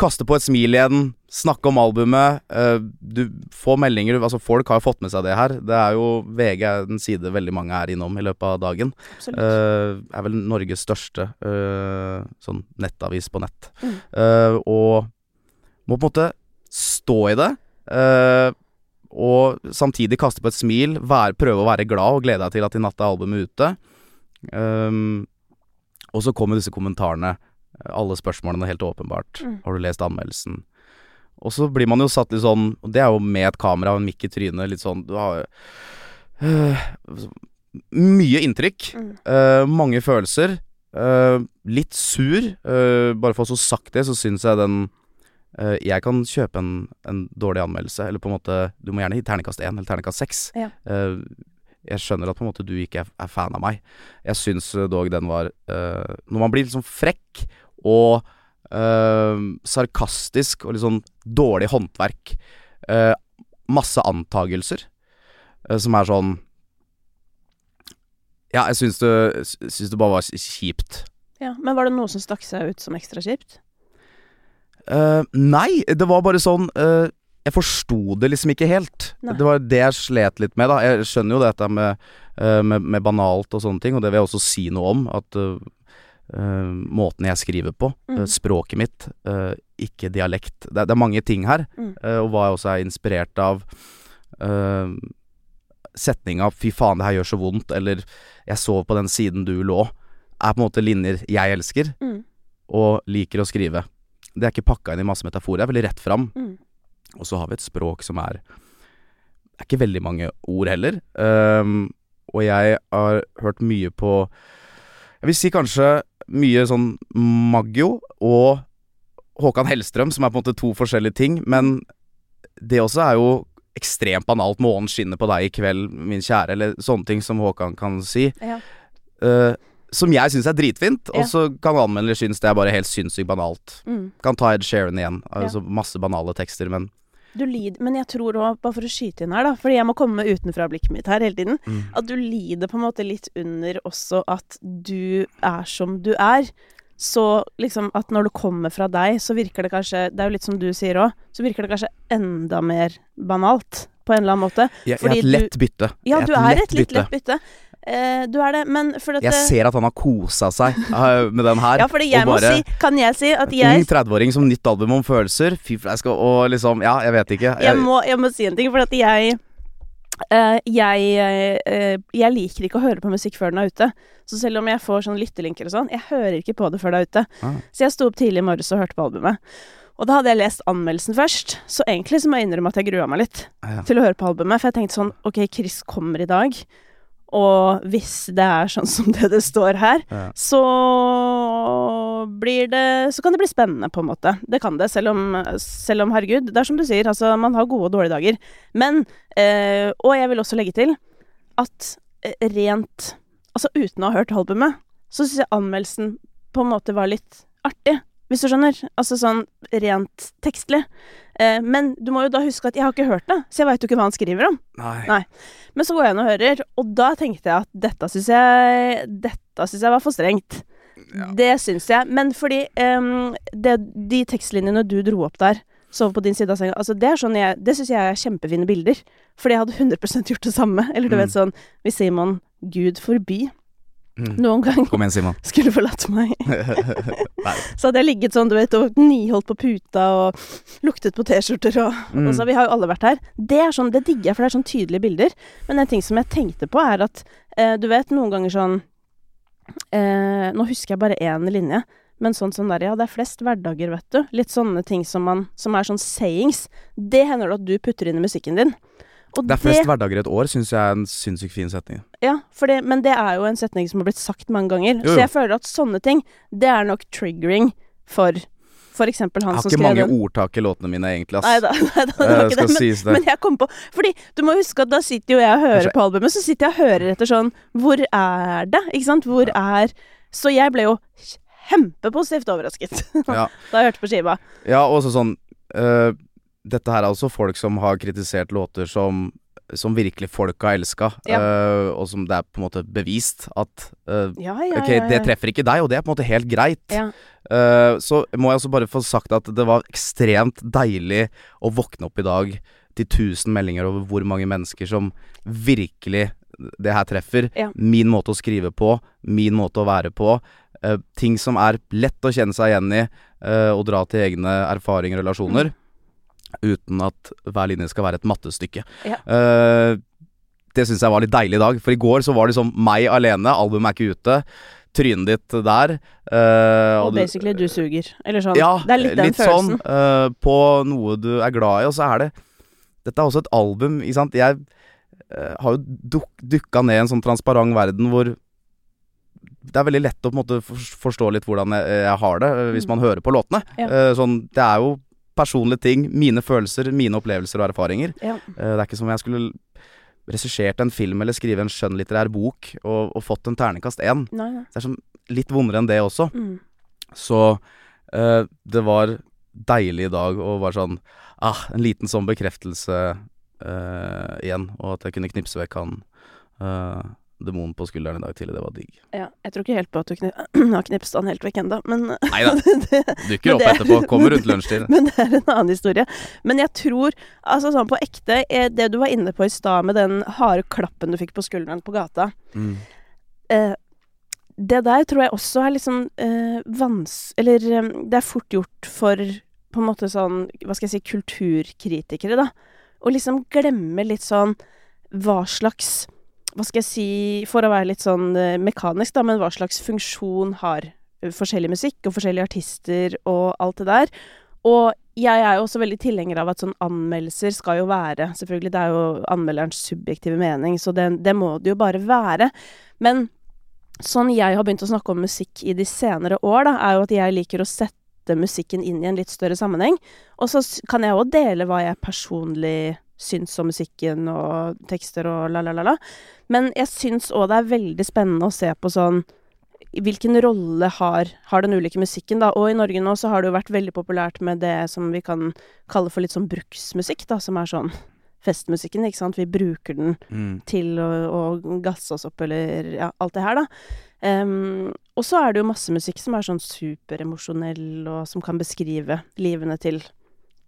Kaste på et smil igjen. Snakke om albumet. øh, du får meldinger Altså, folk har jo fått med seg det her. Det er jo VG er en side veldig mange er innom i løpet av dagen. Absolutt. Uh, er vel Norges største øh, sånn nettavis på nett. Mm. Uh, og må på en måte stå i det. og samtidig kaste på et smil, være, prøve å være glad og glede deg til at i natt er albumet ute. Um, og så kommer disse kommentarene, alle spørsmålene helt åpenbart. Mm. Har du lest anmeldelsen? Og så blir man jo satt litt sånn Og det er jo med et kamera og en mikk i trynet, litt sånn Du har øh, Mye inntrykk. Mm. øh, mange følelser. øh, litt sur. øh, bare for å få sagt det, så syns jeg den øh, Jeg kan kjøpe en, en dårlig anmeldelse, eller på en måte Du må gjerne gi terningkast én eller terningkast seks. Ja. Øh, jeg skjønner at på en måte du ikke er, er fan av meg. Jeg syns dog den var Når man blir liksom frekk og sarkastisk og litt sånn dårlig håndverk, øh, masse antagelser, øh, som er sånn Ja, jeg syns det, syns det bare var kjipt. Ja. Men var det noe som stakk seg ut som ekstra kjipt? Uh, nei, det var bare sånn uh, Jeg forsto det liksom ikke helt. Nei. Det var det jeg slet litt med, da. Jeg skjønner jo dette med, uh, med, med banalt og sånne ting, og det vil jeg også si noe om. At eh, eh, måten jeg skriver på, Mm. eh, språket mitt, eh, ikke dialekt det, det er mange ting her, Mm. eh, og hva jeg også er inspirert av. Uh, setninga 'fy faen, det her gjør så vondt', eller 'jeg sov på den siden du lå', er på en måte linjer jeg elsker Mm. og liker å skrive. Det er ikke pakka inn i masse metaforer, det er veldig rett fram. Mm. Og så har vi et språk som er Det er ikke veldig mange ord heller. Um, og jeg har hørt mye på Jeg vil si kanskje mye sånn Maggio og Håkan Hellstrøm, som er på en måte to forskjellige ting. Men det også er jo ekstremt banalt. 'Månen skinner på deg i kveld, min kjære', eller sånne ting som Håkan kan si. Ja. Uh, som jeg syns er dritfint, Ja. og så kan anmeldere synes det er bare helt sinnssykt banalt. Mm. Kan ta Ed Sheeran igjen. Altså masse banale tekster, men Du lider, men jeg tror òg, bare for å skyte inn her, da, fordi jeg må komme med utenfra-blikket mitt her hele tiden, Mm. at du lider på en måte litt under også at du er som du er. Så liksom at når det kommer fra deg, så virker det kanskje Det er jo litt som du sier òg, så virker det kanskje enda mer banalt, på en eller annen måte. jeg, jeg er et lett bytte. Ja, Jeg er du er et litt lett bytte. Eh, du er det, men fordi at Jeg ser at han har kosa seg eh, med den her. Ja, fordi jeg må bare si Kan jeg si at jeg Ung 30-åring som nytt album om følelser. Fy faen, Og liksom Ja, jeg vet ikke. jeg må, jeg må si en ting, for at jeg eh, jeg, uh, jeg liker ikke å høre på musikk før den er ute. Så selv om jeg får sånn lyttelinker og sånn, jeg hører ikke på det før det er ute. Ah. Så jeg sto opp tidlig i morges og hørte på albumet. Og da hadde jeg lest anmeldelsen først, så egentlig så må jeg innrømme at jeg grua meg litt Ja. til å høre på albumet. For jeg tenkte sånn Ok, Chris kommer i dag, og hvis det er sånn som det det står her, Ja. så blir det Så kan det bli spennende, på en måte. Det kan det, selv om, selv om herregud, det er som du sier, altså, man har gode og dårlige dager. Men eh, Og jeg vil også legge til at eh, rent Altså uten å ha hørt albumet, så syns jeg anmeldelsen på en måte var litt artig. Hvis du skjønner? Altså sånn rent tekstlig. Eh, men du må jo da huske at jeg har ikke hørt det, så jeg veit jo ikke hva han skriver om. Nei. Nei. Men så går jeg inn og hører, og da tenkte jeg at dette syns jeg Dette syns jeg var for strengt. Det syns jeg. Men fordi um, det, de tekstlinjene du dro opp der, sove på din side av senga, altså det er sånn jeg Det syns jeg er kjempefine bilder. Fordi jeg hadde 100% gjort det samme. Eller du Mm. vet sånn Hvis Simon, Gud forby. Noen gang Kom igjen, Simon. skulle forlatt meg, så hadde jeg ligget sånn, du vet, og niholdt på puta og luktet på T-skjorter og Mm. og så, Vi har jo alle vært her. Det er sånn, det digger jeg, for det er sånn tydelige bilder. Men en ting som jeg tenkte på, er at eh, du vet, noen ganger sånn eh, Nå husker jeg bare én linje, men sånn som der, ja, det er flest hverdager, vet du. Litt sånne ting som, man, som er sånn sayings. Det hender det at du putter inn i musikken din. Og Det er flest hverdager i et år, syns jeg er en sinnssykt fin setning. Ja, det, men det er jo en setning som har blitt sagt mange ganger. Jo, jo. Så jeg føler at sånne ting, det er nok triggering for for eksempel han Jeg har ikke mange den. ordtak i låtene mine, egentlig, ass. Nei da, det Eh, var ikke det. Men, sies det. men jeg kom på Fordi du må huske at da sitter jo jeg og hører på albumet, så sitter jeg og hører etter sånn Hvor er det? Ikke sant? Hvor er Så jeg ble jo kjempepositivt overrasket Ja. da jeg hørte på skiva. Ja, og så sånn øh, Dette her er altså folk som har kritisert låter som som virkelig folk har elska, Ja. uh, og som det er på en måte bevist at uh, Ja, ja, Ok, det treffer ikke deg, og det er på en måte helt greit. Øh, så må jeg også bare få sagt at det var ekstremt deilig å våkne opp i dag til 1000 meldinger over hvor mange mennesker som virkelig det her treffer. Min måte å skrive på, min måte å være på. ting som er lett å kjenne seg igjen i, og dra til egne erfaringer og relasjoner. Uten at hver linje skal være et mattestykke. Ja. Uh, det syns jeg var litt deilig i dag. For i går så var det liksom meg alene, albumet er ikke ute. Trynet ditt der. Uh, Og basically du suger. Eller sånn. ja, det er litt den følelsen. sånn. uh, på noe du er glad i, og så er det Dette er også et album, ikke sant. Jeg har jo duk, dukka ned i en sånn transparent verden hvor det er veldig lett å på en måte forstå litt hvordan jeg, jeg har det, hvis Mm. man hører på låtene. Ja. Sånn, det er jo personlige ting. Mine følelser, mine opplevelser og erfaringer. Ja. Eh, det er ikke som om jeg skulle regissert en film eller skrive en skjønnlitterær bok og, og fått en ternekast én. Det er sånn litt vondere enn det også. Mm. Så uh, det var deilig i dag å være sånn ah, En liten sånn bekreftelse uh, igjen, og at jeg kunne knipse vekk han uh, demonen på skulderen i dag tidlig. Det var digg. Ja, jeg tror ikke helt på at du kni har knipset han helt vekk ennå, men Nei da, dukker opp etterpå. Kommer rundt lunsjtid. Men det er en annen historie. Men jeg tror, altså sånn på ekte, eh, det du var inne på i stad med den harde klappen du fikk på skulderen på gata Mm. eh, Det der tror jeg også er litt sånn eh, vans... Eller eh, det er fort gjort for på en måte sånn, hva skal jeg si, kulturkritikere, da. Å liksom glemme litt sånn hva slags Hva skal jeg si, for å være litt sånn eh, mekanisk, da, men hva slags funksjon har eh, forskjellig musikk og forskjellige artister og alt det der. Og jeg er jo også veldig tilhenger av at sånn anmeldelser skal jo være Selvfølgelig, det er jo anmelderens subjektive mening, så det, det må det jo bare være. Men sånn jeg har begynt å snakke om musikk i de senere år, da, er jo at jeg liker å sette musikken inn i en litt større sammenheng. Og så kan jeg òg dele hva jeg personlig syns om musikken og tekster og la-la-la-la. Men jeg syns òg det er veldig spennende å se på sånn Hvilken rolle har, har den ulike musikken, da? Og i Norge nå så har det jo vært veldig populært med det som vi kan kalle for litt sånn bruksmusikk, da, som er sånn festmusikken, ikke sant. Vi bruker den Mm. til å, å gasse oss opp, eller ja, alt det her, da. Um, og så er det jo masse musikk som er sånn superemosjonell, og som kan beskrive livene til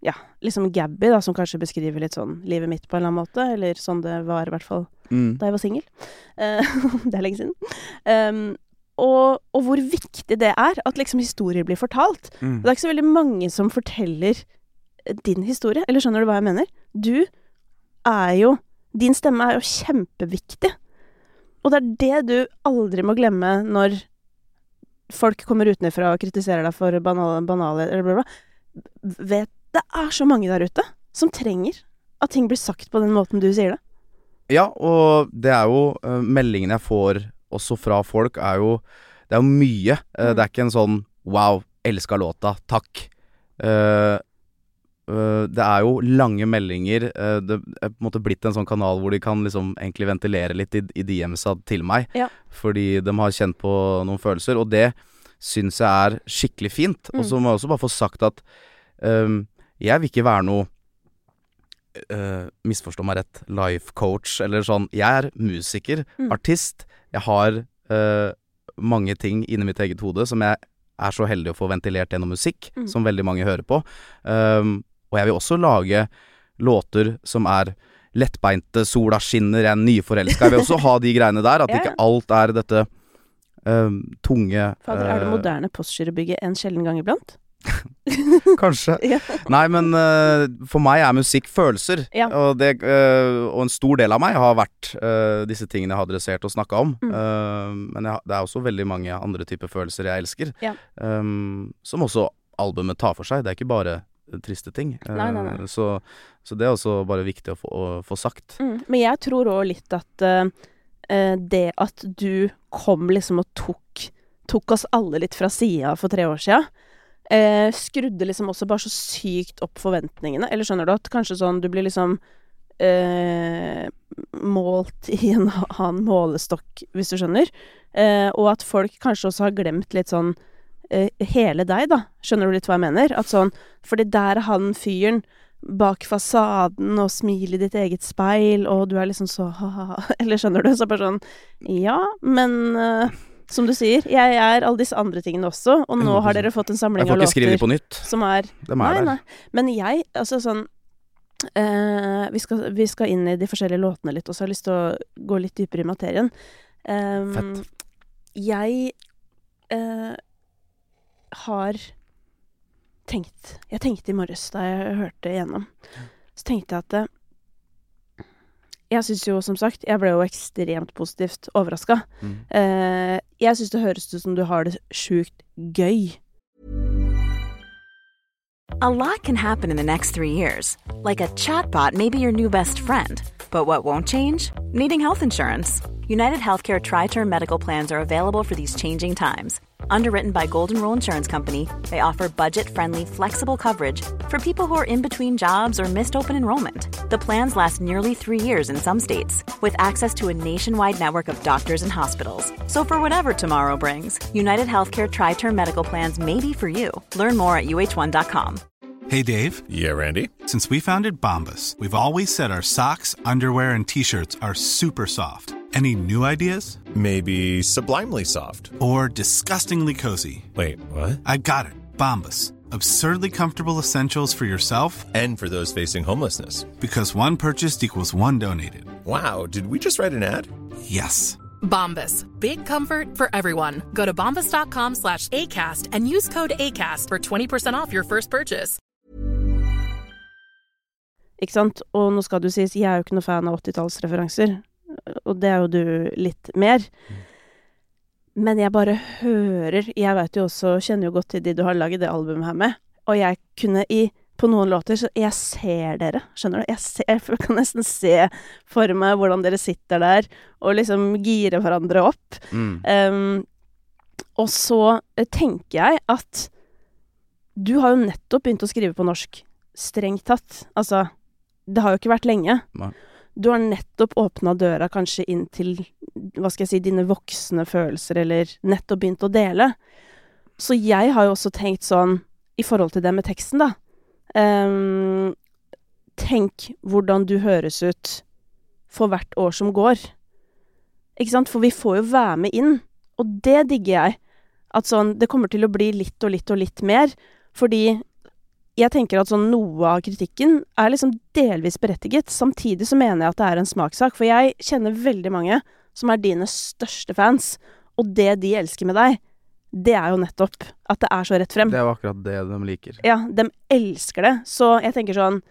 ja, liksom Gabby, da, som kanskje beskriver litt sånn livet mitt på en eller annen måte, eller sånn det var i hvert fall Mm. da jeg var singel. Eh, det er lenge siden. Um, og, og hvor viktig det er at liksom historier blir fortalt. Mm. Det er ikke så veldig mange som forteller eh, din historie, eller skjønner du hva jeg mener? Du er jo Din stemme er jo kjempeviktig. Og det er det du aldri må glemme når folk kommer utenfra og kritiserer deg for banale, banale eller bla, bla. Vet det er så mange der ute som trenger at ting blir sagt på den måten du sier det. Ja, og det er jo uh, Meldingene jeg får også fra folk, er jo Det er jo mye. Uh, Mm. Det er ikke en sånn Wow, elska låta, takk. Uh, eh, det er jo lange meldinger. eh, det er på en måte blitt en sånn kanal hvor de kan liksom egentlig ventilere litt i, i DM-sa til meg. Ja. Fordi de har kjent på noen følelser, og det syns jeg er skikkelig fint. Og Mm. så må jeg også bare få sagt at ehm, jeg vil ikke være noe uh, misforstå meg rett, life coach eller sånn. Jeg er musiker, Mm. artist. Jeg har uh, mange ting inni mitt eget hode som jeg er så heldig å få ventilert gjennom musikk, Mm. som veldig mange hører på. Um, og jeg vil også lage låter som er lettbeinte, sola skinner, jeg er nyforelska. Jeg vil også ha de greiene der, at Ja, ikke alt er dette um, tunge Fader, er det eh, moderne postgirobygget en sjelden gang iblant? Kanskje. Ja. Nei, men uh, for meg er musikk følelser. Ja. Og, det, uh, og en stor del av meg har vært uh, disse tingene jeg har adressert og snakka om. Mm. Men jeg, det er også veldig mange andre typer følelser jeg elsker. Ja. Um, som også albumet tar for seg. Det er ikke bare triste ting. Nei, nei, nei. Så, så det er også bare viktig å få, å få sagt. Mm. Men jeg tror òg litt at det at du kom liksom og tok, tok oss alle litt fra sida for tre år sia, eh, skrudde liksom også bare så sykt opp forventningene. Eller skjønner du at kanskje sånn du blir liksom eh, målt i en annen målestokk, hvis du skjønner. Eh, og at folk kanskje også har glemt litt sånn eh, hele deg, da. Skjønner du litt hva jeg mener? At sånn Fordi der er han fyren bak fasaden og smil i ditt eget speil, og du er liksom så ha-ha Eller skjønner du? Så bare sånn Ja, men eh, som du sier, jeg er alle disse andre tingene også, og nå har dere fått en samling av låter Jeg får ikke skrive de på nytt. som er De er Nei, der. nei. Men jeg, altså sånn eh, vi, skal, vi skal inn i de forskjellige låtene litt, og så har jeg lyst til å gå litt dypere i materien. Um, Fett. Jeg eh, har tenkt Jeg tenkte i morges da jeg hørte igjennom, så tenkte jeg at eh, jeg syns jo, som sagt, jeg ble jo ekstremt positivt overraska. Mm. Eh, jeg syns det høres ut som du har det sjukt gøy. A lot can happen in the next three years. Like a chatbot may be your new best friend. But what won't change? Needing health insurance. United Healthcare Tri Term Medical Plans are available for these changing times. Underwritten by Golden Rule Insurance Company, they offer budget friendly, flexible coverage for people who are in between jobs or missed open enrollment. The plans last nearly three years in some states, with access to a nationwide network of doctors and hospitals. So, for whatever tomorrow brings, United Healthcare Tri Term Medical Plans may be for you. Learn more at uh1.com. Hey Dave, Yeah, Randy. since we founded Bombus, we've always said our socks, underwear, and t shirts are super soft. Any new ideas? Maybe sublimely soft. Or disgustingly cozy? Wait, what? I got it. Bombas. Absurdly comfortable essentials for yourself And for those facing homelessness. because one purchased equals one donated. Wow, did we just write an ad? Yes. Bombas. Big comfort for everyone. Go to bombas.com slash ACAST and use code ACAST for 20% off your first purchase. Ikke sant? Og nå skal det jo sies, jeg er jo ikke noe fan av 80-tallsreferanser, og det er jo du litt mer. Men jeg bare hører Jeg vet jo også, kjenner jo godt til de du har laget det albumet her med, og jeg kunne i på noen låter, så jeg ser dere, skjønner du? Jeg, ser, jeg kan nesten se for meg hvordan dere sitter der og liksom girer hverandre opp. Mm. Um, og så eh, tenker jeg at du har jo nettopp begynt å skrive på norsk, strengt tatt. Altså, det har jo ikke vært lenge. Nei. Du har nettopp åpna døra kanskje inn til, hva skal jeg si, dine voksne følelser, eller nettopp begynt å dele. Så jeg har jo også tenkt sånn, i forhold til det med teksten, da um, Tenk hvordan du høres ut for hvert år som går. Ikke sant? For vi får jo være med inn, og det digger jeg. At sånn, det kommer til å bli litt og litt og litt mer, fordi jeg tenker at sånn noe av kritikken er liksom delvis berettiget. Samtidig så mener jeg at det er en smakssak, for jeg kjenner veldig mange som er dine største fans, og det de elsker med deg, det er jo nettopp at det er så rett frem. Det er jo akkurat det de liker. Ja, de elsker det. Så jeg tenker sånn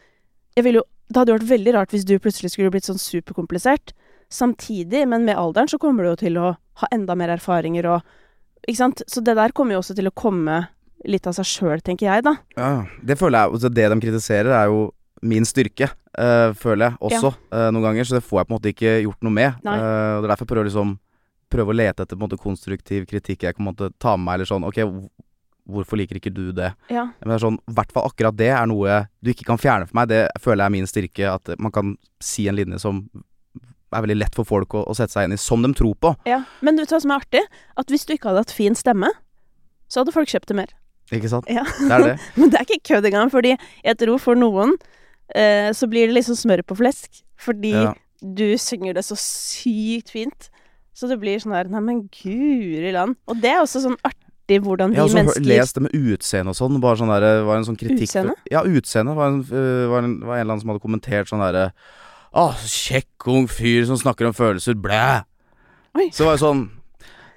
Jeg vil jo Det hadde jo vært veldig rart hvis du plutselig skulle blitt sånn superkomplisert. Samtidig, men med alderen, så kommer du jo til å ha enda mer erfaringer og Ikke sant? Så det der kommer jo også til å komme litt av seg sjøl, tenker jeg, da. Ja, det føler jeg altså Det de kritiserer, er jo min styrke, uh, føler jeg også eh, noen ganger. Så det får jeg på en måte ikke gjort noe med. Eh, og Det er derfor jeg prøver liksom Prøve å lete etter på en måte konstruktiv kritikk jeg kan på en måte ta med meg, eller sånn Ok, hvorfor liker ikke du det? Ja. Men det er sånn, hvert fall akkurat det er noe du ikke kan fjerne for meg. Det føler jeg er min styrke. At man kan si en linje som er veldig lett for folk å, å sette seg inn i, som de tror på. ja. Men du vet hva som er artig? At hvis du ikke hadde hatt fin stemme, så hadde folk kjøpt det mer. Ikke sant? Ja. Det er det. Men det er ikke kødd engang, fordi jeg tror for noen eh, så blir det liksom smør på flesk. Fordi Ja. du synger det så sykt fint. Så det blir sånn der Nei, men guri land. Og det er også sånn artig hvordan vi mennesker Jeg har også lest det med utseende og sånn. Bare sånn der, det var en sånn kritikk Utseende? Ja, utseende. Var en, øh, var en, var en eller annen som hadde kommentert sånn derre Å, kjekk ung fyr som snakker om følelser. Blæ. Oi. Så var det sånn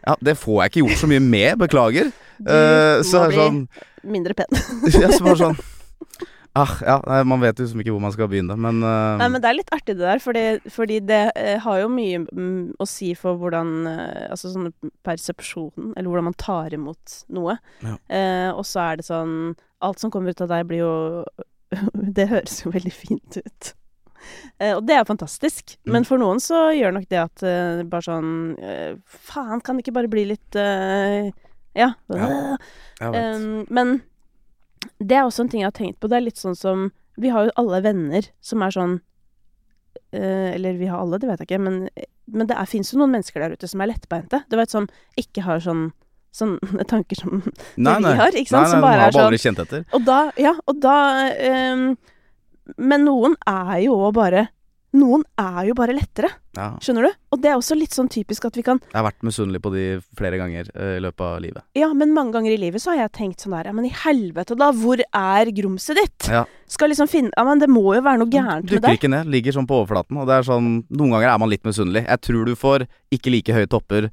Ja, det får jeg ikke gjort så mye med. Beklager. Du uh, må bli sånn mindre pen. Ja, så bare sånn Ah, ja, nei, man vet jo liksom ikke hvor man skal begynne, men, uh, Nei, men det er litt artig det der, fordi, fordi det uh, har jo mye mm, å si for hvordan uh, Altså sånn persepsjonen, eller hvordan man tar imot noe. Ja. Og så er det sånn Alt som kommer ut av deg, blir jo Det høres jo veldig fint ut. Og det er fantastisk. Mm. Men for noen så gjør nok det at bare sånn Faen, kan det ikke bare bli litt Ja. Ja. Um, men det er også en ting jeg har tenkt på. Det er litt sånn som Vi har jo alle venner som er sånn uh, Eller vi har alle, det vet jeg ikke, men, men det fins jo noen mennesker der ute som er lettbeinte. Du vet, som ikke har sånn Sånne tanker som nei, vi har, ikke sant, Nei, som bare er sånn- aldri kjent etter. Og da Ja, og da um, Men noen er jo bare Noen er jo bare lettere, Ja. skjønner du? Og det er også litt sånn typisk at vi kan Jeg har vært misunnelig på de flere ganger uh, i løpet av livet. Ja, men mange ganger i livet så har jeg tenkt sånn der Ja, men i helvete, da. Hvor er grumset ditt? Ja. Skal liksom finne Ja, men det må jo være noe gærent med Dukker ikke ned, ligger sånn på overflaten. Og det er sånn Noen ganger er man litt misunnelig. Jeg tror du får ikke like høye topper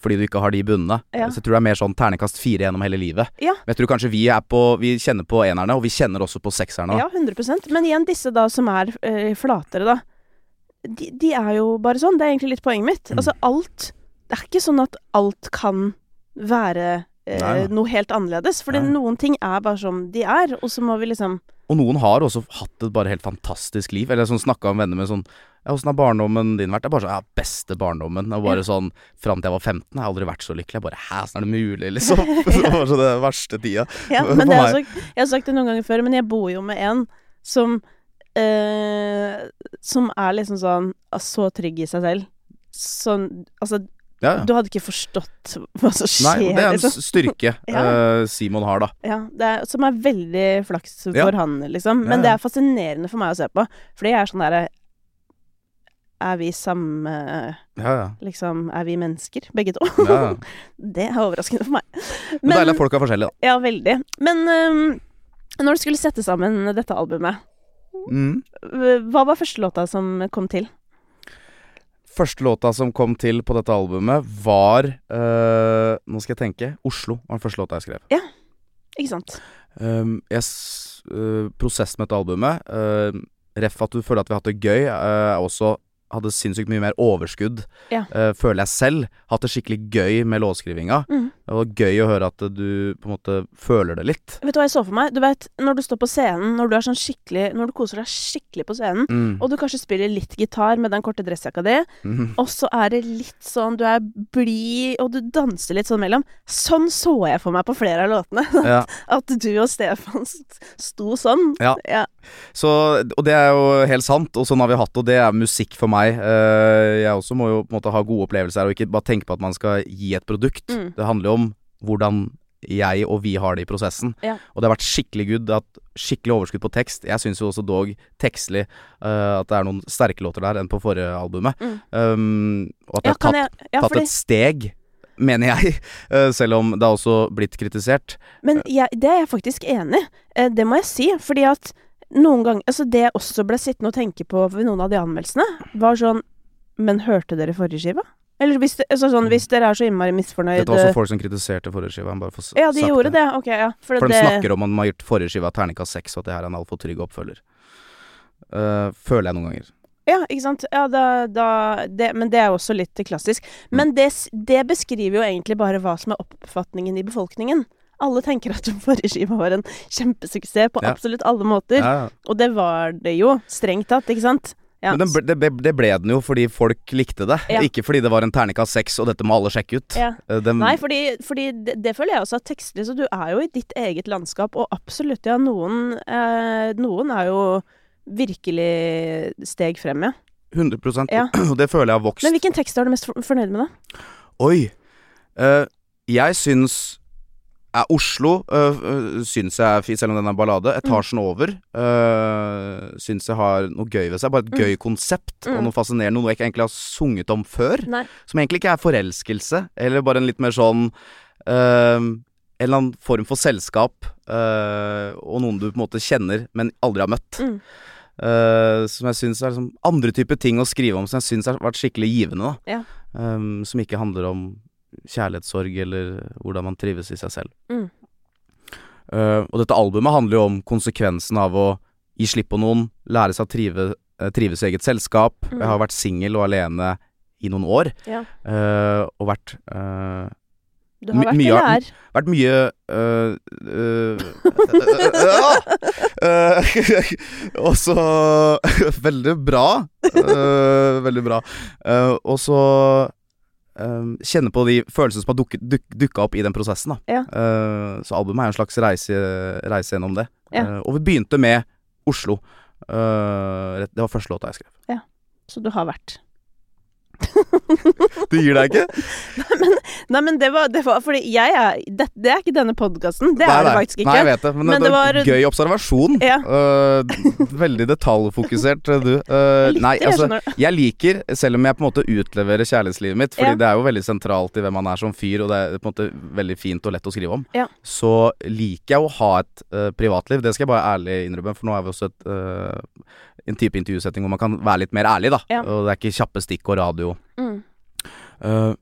fordi du ikke har de bunnene. Ja. Så jeg tror det er mer sånn ternekast fire gjennom hele livet. Ja. Men jeg tror kanskje vi er på Vi kjenner på enerne, og vi kjenner også på sekserne. Ja, 100% Men igjen, disse da som er øh, flatere, da. De, de er jo bare sånn. Det er egentlig litt poenget mitt. Mm. Altså alt Det er ikke sånn at alt kan være eh, Nei, noe helt annerledes. Fordi Nei. noen ting er bare som de er, og så må vi liksom Og noen har også hatt et bare helt fantastisk liv. Eller sånn snakka om venner med sånn ja, 'Åssen har barndommen din vært?' Det er bare sånn Ja, beste barndommen. Og bare sånn Fram til jeg var 15 har jeg aldri vært så lykkelig. Jeg bare Hæ, åssen er det mulig, liksom? det var så det verste tida. Ja, men det er meg. også, jeg har sagt det noen ganger før, men jeg bor jo med en som eh, Som er liksom sånn ah, så trygg i seg selv. Sånn Altså, Ja, ja. du hadde ikke forstått hva som skjer. Nei, det er en liksom. styrke Ja. uh, Simon har, da. Ja, det er, som er veldig flaks for Ja. han, liksom. Men det er fascinerende for meg å se på. Fordi jeg er sånn derre Er vi samme Ja, ja. Liksom, er vi mennesker, begge to? ja. det er overraskende for meg. Men deilig at folk er forskjellige, da. Ja, veldig. Men um, når du skulle sette sammen dette albumet, Mm. hva var første låta som kom til? Første låta som kom til på dette albumet, var eh, Nå skal jeg tenke. Oslo var den første låta jeg skrev. Ja, Ikke sant? Um, jeg øh, prosessen med dette albumet uh, Ref at du føler at vi har hatt det gøy, uh, er også hadde sinnssykt mye mer overskudd, Ja. uh, føler jeg selv. Hatt det skikkelig gøy med låtskrivinga. Mhm. Det var gøy å høre at du på en måte føler det litt. Vet du hva jeg så for meg? Du vet, Når du står på scenen, når du er sånn skikkelig Når du koser deg skikkelig på scenen, Mm. og du kanskje spiller litt gitar med den korte dressjakka di, mm. og så er det litt sånn Du er blid, og du danser litt sånn mellom. Sånn så jeg for meg på flere av låtene. Ja. At du og Stefan sto sånn. Ja. ja. Så, og det er jo helt sant, og sånn har vi hatt og det er musikk for meg. Uh, jeg også må jo på en måte ha gode opplevelser og ikke bare tenke på at man skal gi et produkt. Mm. Det handler jo om hvordan jeg og vi har det i prosessen. Ja. Og det har vært skikkelig good. At skikkelig overskudd på tekst. Jeg syns jo også dog tekstlig uh, at det er noen sterke låter der enn på forrige albumet. Mm. Um, og at Ja, har tatt, jeg Ja, tatt fordi et steg, mener jeg. uh, selv om det har også blitt kritisert. Men jeg, det er jeg faktisk enig i. Eh, Det må jeg si. Fordi at noen ganger Altså, det jeg også ble sittende og tenke på ved noen av de anmeldelsene, var sånn Men hørte dere forrige skiva? Eller hvis, det, altså sånn, hvis dere er så innmari misfornøyd Dette var også folk som kritiserte forrige skiva. Ja, de gjorde det. Ok, ja. For, For de snakker om at man har gjort forrige skiva terningkast seks, og at det her er en altfor trygg oppfølger. Uh, føler jeg noen ganger. Ja, ikke sant. Ja, da, da det, Men det er også litt klassisk. Mm. Men det, det beskriver jo egentlig bare hva som er oppfatningen i befolkningen. Alle tenker at forrige skive var en kjempesuksess på Ja. absolutt alle måter. Ja, ja. Og det var det jo, strengt tatt, ikke sant? Ja. Men det, ble, det ble den jo fordi folk likte det, Ja. ikke fordi det var en terningkast seks, og dette må alle sjekke ut. Ja. Uh, den, Nei, fordi, fordi det, det føler jeg også at tekstlig Så du er jo i ditt eget landskap, og absolutt, ja, noen eh, Noen er jo virkelig steg frem, ja. 100 Ja. Og det føler jeg har vokst. Men hvilken tekst er du mest fornøyd med, da? Oi! Uh, jeg syns eh, Oslo øh, syns jeg er fint, selv om den er ballade. Mm. Etasjen over øh, syns jeg har noe gøy ved seg. Bare et gøy konsept og Mm. noe fascinerende. Noe jeg ikke egentlig har sunget om før. Nei. Som egentlig ikke er forelskelse, eller bare en litt mer sånn øh, En eller annen form for selskap, øh, og noen du på en måte kjenner, men aldri har møtt. Mm. Uh, som jeg syns er liksom andre typer ting å skrive om som jeg syns har vært skikkelig givende. da Ja. Um, som ikke handler om kjærlighetssorg eller hvordan man trives i seg selv. Mm. Uh, og dette albumet handler jo om konsekvensen av å gi slipp på noen, lære seg å trive, eh, trives i eget selskap. Mm. Jeg har vært singel og alene i noen år, Ja. uh, og vært uh, Du har vært mye eller er. vært mye øh, Og så Veldig bra. veldig bra. Og så øh, kjenne på de følelsene som har dukket, duk, dukka opp i den prosessen. Ja. Uh, så albumet er en slags reise, reise gjennom det. Ja. Uh, og vi begynte med Oslo. Det var første låta jeg skrev. Ja. Så du har vært. Du gir deg ikke? Nei, men det var, det var fordi jeg er det, det er ikke denne podkasten. Det Nei, er det faktisk faktisk Nei, jeg ikke. vet det, men, Men det, var gøy observasjon. Ja. Uh, veldig detaljfokusert, du. Uh, nei, altså. Jeg liker, selv om jeg på en måte utleverer kjærlighetslivet mitt, fordi Ja. det er jo veldig sentralt i hvem man er som fyr, og det er på en måte veldig fint og lett å skrive om, Ja. så liker jeg å ha et uh, privatliv. Det skal jeg bare ærlig innrømme, for nå er vi også et, en type intervjusetting hvor man kan være litt mer ærlig, da. Ja. Og det er ikke kjappe stikk og radio. Mm. Uh,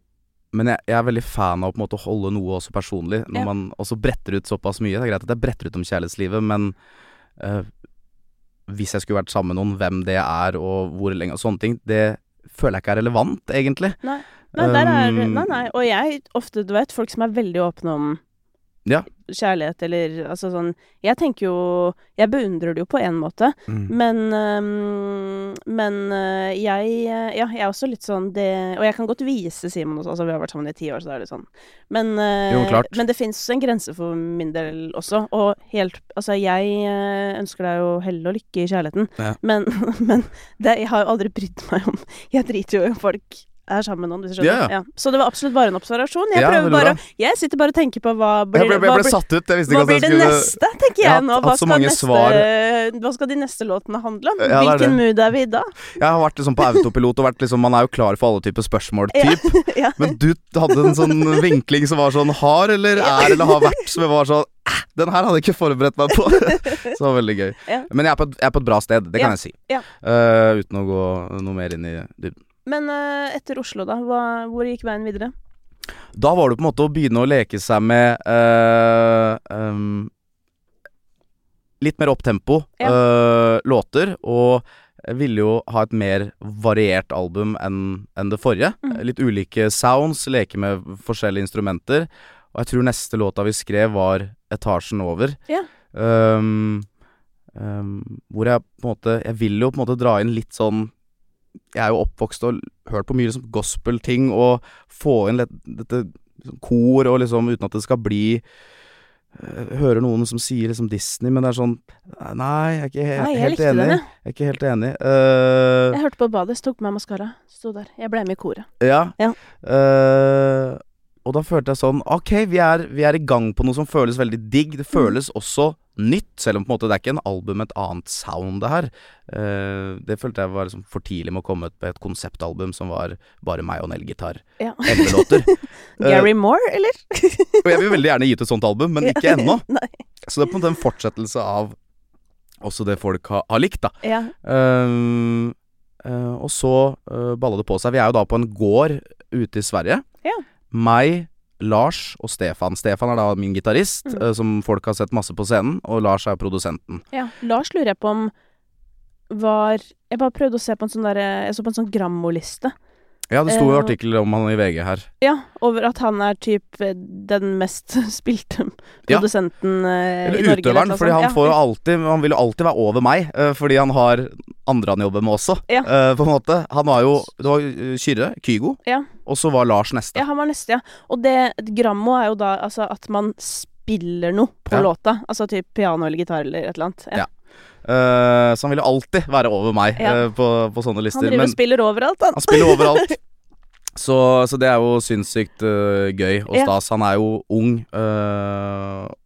men jeg, jeg er veldig fan av å på en måte holde noe også personlig, når Ja. man også bretter ut såpass mye. Det er greit at jeg bretter ut om kjærlighetslivet, men uh, hvis jeg skulle vært sammen med noen, hvem det er og hvor lenge og sånne ting, det føler jeg ikke er relevant, egentlig. Nei. Nei, er, Um, nei, nei. Og jeg ofte, du vet, folk som er veldig åpne om Ja. Kjærlighet eller altså sånn Jeg tenker jo Jeg beundrer det jo på en måte, Mm. men um, Men øh, jeg Ja, jeg er også litt sånn det Og jeg kan godt vise Simon også, altså vi har vært sammen i ti år, så det er litt sånn. Men, øh, Jo, men det fins en grense for min del også, og helt Altså, jeg øh, ønsker deg jo hell og lykke i kjærligheten, Ja. men, men det, jeg har jo aldri brydd meg om Jeg driter jo i om folk er sammen med noen, hvis du skjønner. Ja. Så det var absolutt bare en observasjon. Jeg prøver bare Jeg sitter bare og tenker på hva blir, Jeg ble, jeg ble, hva blir, satt ut. Jeg visste hva blir det skulle neste, tenker Jeg nå. Hva skal, neste, hva skal de neste låtene handle om? Hvilken mood er vi i da? Jeg har vært liksom på autopilot og vært liksom Man er jo klar for alle typer spørsmål, typ. Men du hadde en sånn vinkling som var sånn har eller er eller har vært, som var sånn Den her hadde jeg ikke forberedt meg på. Så det var veldig gøy. Ja. Men jeg er, på et, jeg er på et bra sted, det kan Ja. jeg si. Ja. Uh, uten å gå noe mer inn i dybden. Men uh, etter Oslo, da? Hva, hvor gikk veien videre? Da var det på en måte å begynne å leke seg med uh, um, litt mer opptempo Ja. uh, låter, og jeg ville jo ha et mer variert album enn en det forrige. Mm. Litt ulike sounds, leke med forskjellige instrumenter. Og jeg tror neste låta vi skrev var 'Etasjen over'. Ja. Um, um, hvor jeg på en måte Jeg vil jo på en måte dra inn litt sånn Jeg er jo oppvokst og hørt på mye liksom gospel-ting, og få inn litt, dette liksom kor og liksom uten at det skal bli eh, Hører noen som sier liksom Disney, men det er sånn Nei, jeg er ikke he Nei, jeg helt enig. den, jeg. Jeg er ikke helt enig. Uh, Jeg hørte på badet, tok på meg maskara. Sto der. Jeg ble med i koret. ja. Ja. Uh, og da følte jeg sånn Ok, vi er, vi er i gang på noe som føles veldig digg. Det føles også nytt, selv om på en måte det er ikke en album med et annet sound, det her. Uh, det følte jeg var liksom for tidlig med å komme ut med et konseptalbum som var bare meg og en elgitar. Ja. Elleve låter. Gary Gary Moore, eller? og jeg vil veldig gjerne gi ut et sånt album, men ikke ennå. Så det er på en måte en fortsettelse av også det folk har, har likt, da. Ja. Uh, og så uh, balla det på seg. Vi er jo da på en gård ute i Sverige. Ja. Meg, Lars og Stefan. Stefan er da min gitarist, mm. uh, som folk har sett masse på scenen, og Lars er produsenten. ja. Lars lurer jeg på om var Jeg bare prøvde å se på en sånn derre Jeg så på en sånn Grammo-liste. Ja, det sto jo uh, artikkel om han i VG her. Ja, over at han er typ eh, den mest spilte produsenten ja. Eller i Norge. utøveren, noe fordi han Ja, får jo alltid Han vil jo alltid være over meg, eh, fordi han har andre han jobber med også, Ja. eh, på en måte. Han var jo Det var eh, Kyrre, Kygo, Ja. og så var Lars neste. Ja, han var neste, ja. Og det Grammo er jo da altså at man spiller noe på låta. Altså typ piano eller gitar eller et eller annet. Ja. Eh, så han ville alltid være over meg Ja. uh, på, på sånne lister. Han driver og spiller overalt, han. Han spiller overalt. Så, så det er jo sinnssykt uh, gøy og Ja. stas. Han er jo ung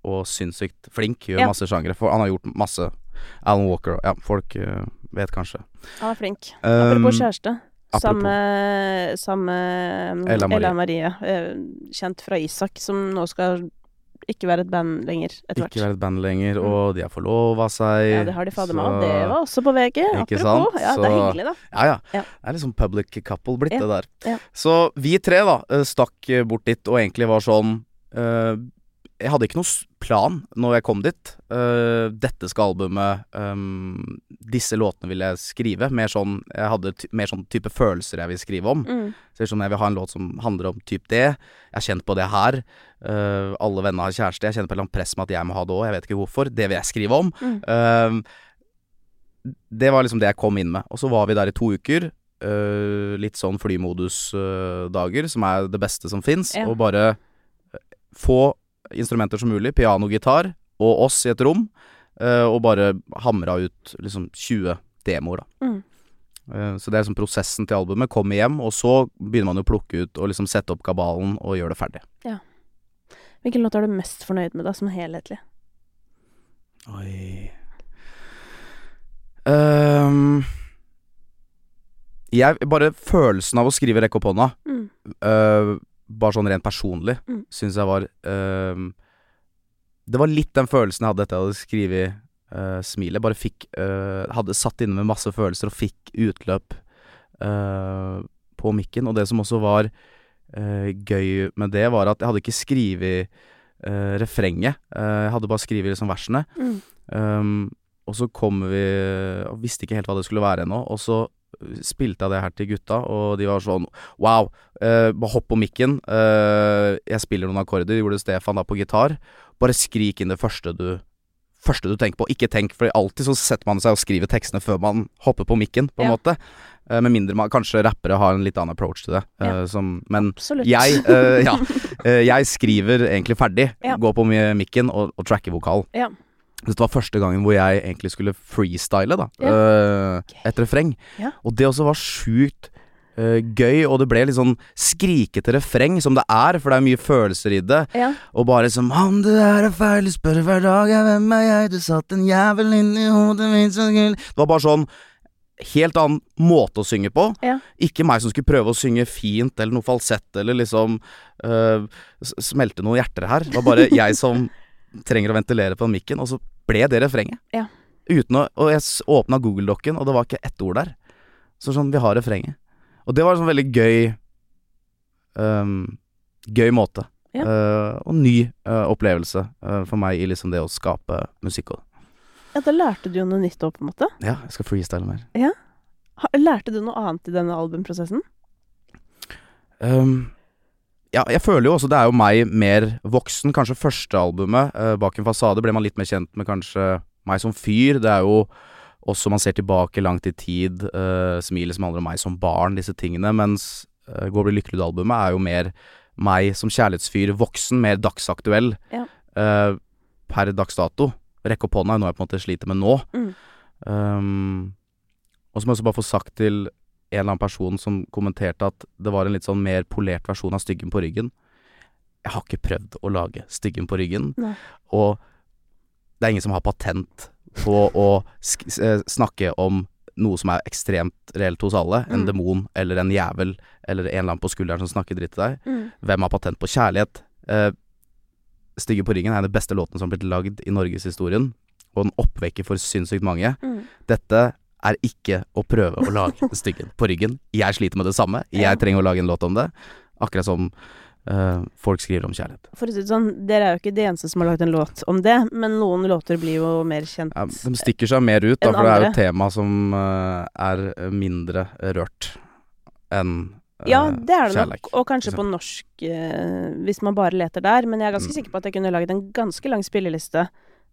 og sinnssykt flink. Gjør Ja. masse sjangere. For han har gjort masse Alan Walker Ja, folk vet kanskje. Han er flink. Um, Apropos kjæreste. apropos. Samme, samme Ella Marie. Ella Marie. kjent fra Isak, som nå skal ikke være et band lenger, etter Ikke være et band lenger, og de har forlova seg. Ja, det har de fader meg. det var også på VG. Ikke Apropos. sant? Ja, det er Så- hyggelig, da. Ja, ja. Ja. Det er liksom public couple blitt, det der. Så vi tre, da, eh, stakk bort dit og egentlig var sånn eh, jeg hadde ikke noen plan når jeg kom dit. Uh, dette skal albumet um, Disse låtene vil jeg skrive. Mer sånn Jeg hadde mer sånn type følelser jeg vil skrive om. Mm. Så sånn, jeg vil ha en låt som handler om typ det. Jeg har kjent på det her. Uh, alle venner har kjæreste. Jeg kjenner på et eller annet press med at jeg må ha det òg. Jeg vet ikke hvorfor. Det vil jeg skrive om. Mm. Uh, det var liksom det jeg kom inn med. Og så var vi der i to uker. eh, litt sånn flymodusdager, som er det beste som fins. Ja. Og bare få instrumenter som mulig. Piano, gitar og oss i et rom. eh, og bare hamra ut liksom 20 demoer, da. Mm. Eh, Så det er liksom prosessen til albumet. Komme hjem, og så begynner man å plukke ut og liksom sette opp kabalen og gjøre det ferdig. Ja. Hvilken låt er du mest fornøyd med, da, som helhetlig? Oi um, Jeg Bare følelsen av å skrive 'Rekk opp hånda', Mm. eh, bare sånn rent personlig, Mm. syns jeg var uh, Det var litt den følelsen jeg hadde etter jeg hadde skrevet uh, 'Smilet'. Bare fikk uh, Hadde satt inne med masse følelser og fikk utløp eh, på mikken. Og det som også var gøy med det, var at jeg hadde ikke skrevet refrenget. Jeg hadde bare skrevet liksom versene. Mm. Um, og så kom vi Og visste ikke helt hva det skulle være ennå. Og så spilte jeg det her til gutta, og de var sånn Wow! eh, bare hopp på mikken. eh, jeg spiller noen akkorder. Gjorde Stefan da på gitar. Bare skrik inn det første du Første du tenker på. Ikke tenk, for alltid så setter man seg og skriver tekstene før man hopper på mikken, på en Ja. måte. Eh, med mindre man Kanskje rappere har en litt annen approach til det. Ja. som, men Absolutt. jeg, ja, jeg skriver egentlig ferdig. Ja. Går på mikken og, og tracker vokal. Ja. Dette var første gangen hvor jeg egentlig skulle freestyle, da. Ja. eh, et refreng. Ja. Og det også var sjukt eh, gøy, og det ble litt sånn skrikete refreng, som det er, for det er mye følelser i det. Ja. Og bare som Om du er feil, du spør hver dag, ja, hvem er jeg? Du satt en jævel inni hodet mitt Det var bare sånn helt annen måte å synge på. Ja. Ikke meg som skulle prøve å synge fint eller noe falsett eller liksom øh, smelte noen hjerter her. Det var bare jeg som trenger å ventilere på den mikken, og så ble det refrenget. Ja. Uten å Og jeg åpna Google-dokken, og det var ikke ett ord der. Så sånn, vi har refrenget. Og det var en sånn veldig gøy um, Gøy måte. Ja. Uh, og ny uh, opplevelse uh, for meg i liksom det å skape musikk. Og, ja, da lærte du jo noe nytt òg, på en måte. ja, jeg skal freestyle mer. Ja. lærte du noe annet i denne albumprosessen? Ehm, ja, jeg føler jo også det er jo meg mer voksen. Kanskje første albumet, eh, Bak en fasade, ble man litt mer kjent med kanskje meg som fyr. Det er jo også man ser tilbake langt i tid. Uh, Smilet som handler om meg som barn, disse tingene. Mens uh, Gå og bli lykkelig-albumet er jo mer meg som kjærlighetsfyr, voksen, mer dagsaktuell. Ja. eh, per dags dato. Rekke opp hånda er noe jeg på en måte sliter med nå. Mm. Um, og så må jeg også bare få sagt til en eller annen person som kommenterte at det var en litt sånn mer polert versjon av Styggen på ryggen. Jeg har ikke prøvd å lage Styggen på ryggen, Nei. og det er ingen som har patent på å eh, snakke om noe som er ekstremt reelt hos alle. En Mm. demon eller en jævel eller en eller annen på skulderen som snakker dritt til deg. Mm. Hvem har patent på kjærlighet? Eh, Stygge på ryggen er en av de beste låtene som har blitt lagd i norgeshistorien, og den oppvekker for sinnssykt mange. Mm. Dette er ikke å prøve å lage styggen på ryggen. Jeg sliter med det samme. Jeg trenger å lage en låt om det. Akkurat som uh, folk skriver om kjærlighet. For å si det sånn, dere er jo ikke de eneste som har lagd en låt om det, men noen låter blir jo mer kjent. Ja, de stikker seg mer ut, da, for det er jo et tema som uh, er mindre rørt enn eh, Ja, det er det nok. kjærleik. Og kanskje på norsk, hvis man bare leter der. Men jeg er ganske Mm. sikker på at jeg kunne laget en ganske lang spilleliste.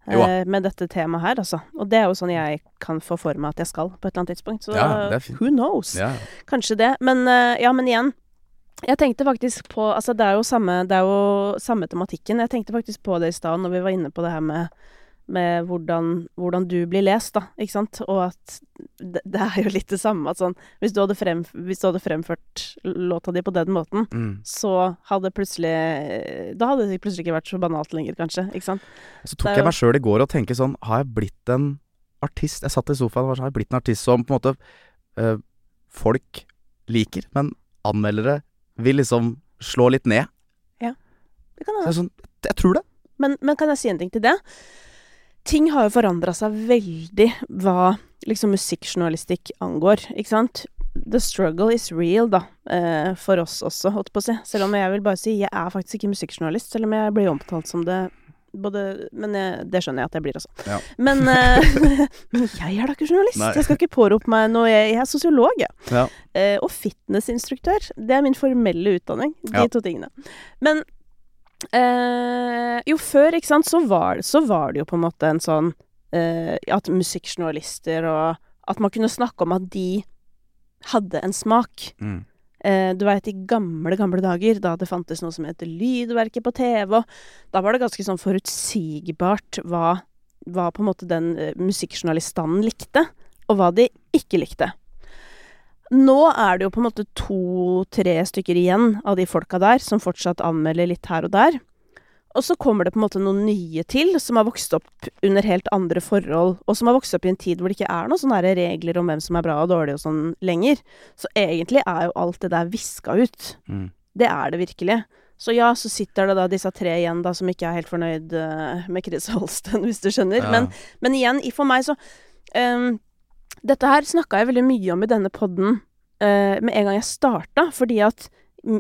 Eh, med dette temaet her, altså. Og det er jo sånn jeg kan få for meg at jeg skal på et eller annet tidspunkt. Så Ja, who knows? Ja. Kanskje det. Men eh, ja, men igjen. Jeg tenkte faktisk på Altså, det er jo samme, det er jo samme tematikken. Jeg tenkte faktisk på det i stad når vi var inne på det her med med hvordan, hvordan du blir lest, da, ikke sant, og at det, det er jo litt det samme at sånn Hvis du hadde, frem, hvis du hadde fremført låta di på den måten, Mm. så hadde plutselig Da hadde det plutselig ikke vært så banalt lenger, kanskje, ikke sant? Så tok jeg meg sjøl i går og tenkte sånn Har jeg blitt en artist? Jeg satt i sofaen og var sånn Har jeg blitt en artist som på en måte øh, folk liker, men anmeldere vil liksom slå litt ned? Det kan hende. sånn, jeg tror det. Men, men kan jeg si en ting til det? Ting har jo forandra seg veldig hva liksom musikkjournalistikk angår, ikke sant? The struggle is real, da, eh, for oss også, holdt på å si. Selv om jeg vil bare si jeg er faktisk ikke musikkjournalist, selv om jeg blir omtalt som det både Men jeg, det skjønner jeg at jeg blir også. Ja. Men, eh, jeg er da ikke journalist. Nei. Jeg skal ikke pårope meg noe. Jeg, jeg er sosiolog, jeg. Ja. Eh, og fitnessinstruktør. Det er min formelle utdanning. De Ja. to tingene. Men jo, før, ikke sant, så var, så var det jo på en måte en sånn eh, At musikkjournalister og At man kunne snakke om at de hadde en smak. Mm. Eh, du veit, i gamle, gamle dager, da det fantes noe som heter Lydverket på TV, og da var det ganske sånn forutsigbart hva, hva på en måte den eh, musikkjournaliststanden likte, og hva de ikke likte. Nå er det jo på en måte to-tre stykker igjen av de folka der som fortsatt anmelder litt her og der. Og så kommer det på en måte noen nye til, som har vokst opp under helt andre forhold, og som har vokst opp i en tid hvor det ikke er noen sånne regler om hvem som er bra og dårlig og sånn lenger. Så egentlig er jo alt det der viska ut. Mm. Det er det virkelig. Så ja, så sitter det da disse tre igjen da som ikke er helt fornøyd uh, med Chris Holsten, hvis du skjønner. Ja. Men, men igjen, for meg så ehm, Dette her snakka jeg veldig mye om i denne podden eh, med en gang jeg starta, fordi at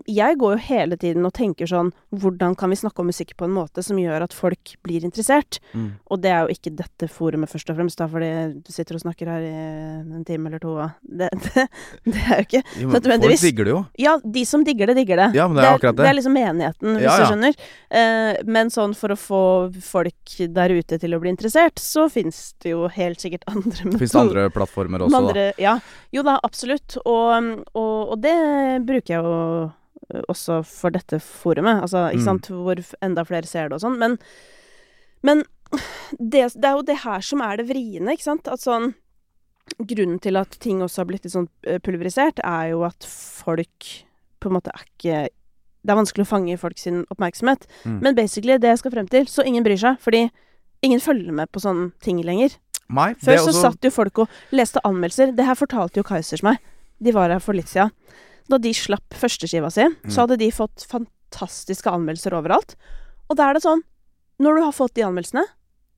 jeg går jo hele tiden og tenker sånn Hvordan kan vi snakke om musikk på en måte som gjør at folk blir interessert? Mm. Og det er jo ikke dette forumet først og fremst, da, fordi du sitter og snakker her i en time eller to. Det, det, det er jo ikke Jo, Nødvendigvis. Folk digger det jo. Ja, de som digger det, digger det. Ja, men det er akkurat det. Det er liksom menigheten, hvis Ja, ja. du skjønner. Eh, men sånn for å få folk der ute til å bli interessert, så fins det jo helt sikkert andre metoder. Fins det andre plattformer også, da. Ja. Jo da, absolutt. Og, og, og det bruker jeg jo også for dette forumet. Altså, ikke Mm. sant, hvor enda flere ser det og sånn. Men, men det, det er jo det her som er det vriene, ikke sant. At sånn Grunnen til at ting også har blitt litt sånn pulverisert, er jo at folk på en måte er ikke Det er vanskelig å fange folk sin oppmerksomhet. Mm. Men basically, det jeg skal frem til, så ingen bryr seg. Fordi ingen følger med på sånne ting lenger. Nei, Før så også satt jo folk og leste anmeldelser. Det her fortalte jo Kaizers meg. De var her for litt siden. Da de slapp førsteskiva si, Mm. så hadde de fått fantastiske anmeldelser overalt. Og da er det sånn Når du har fått de anmeldelsene,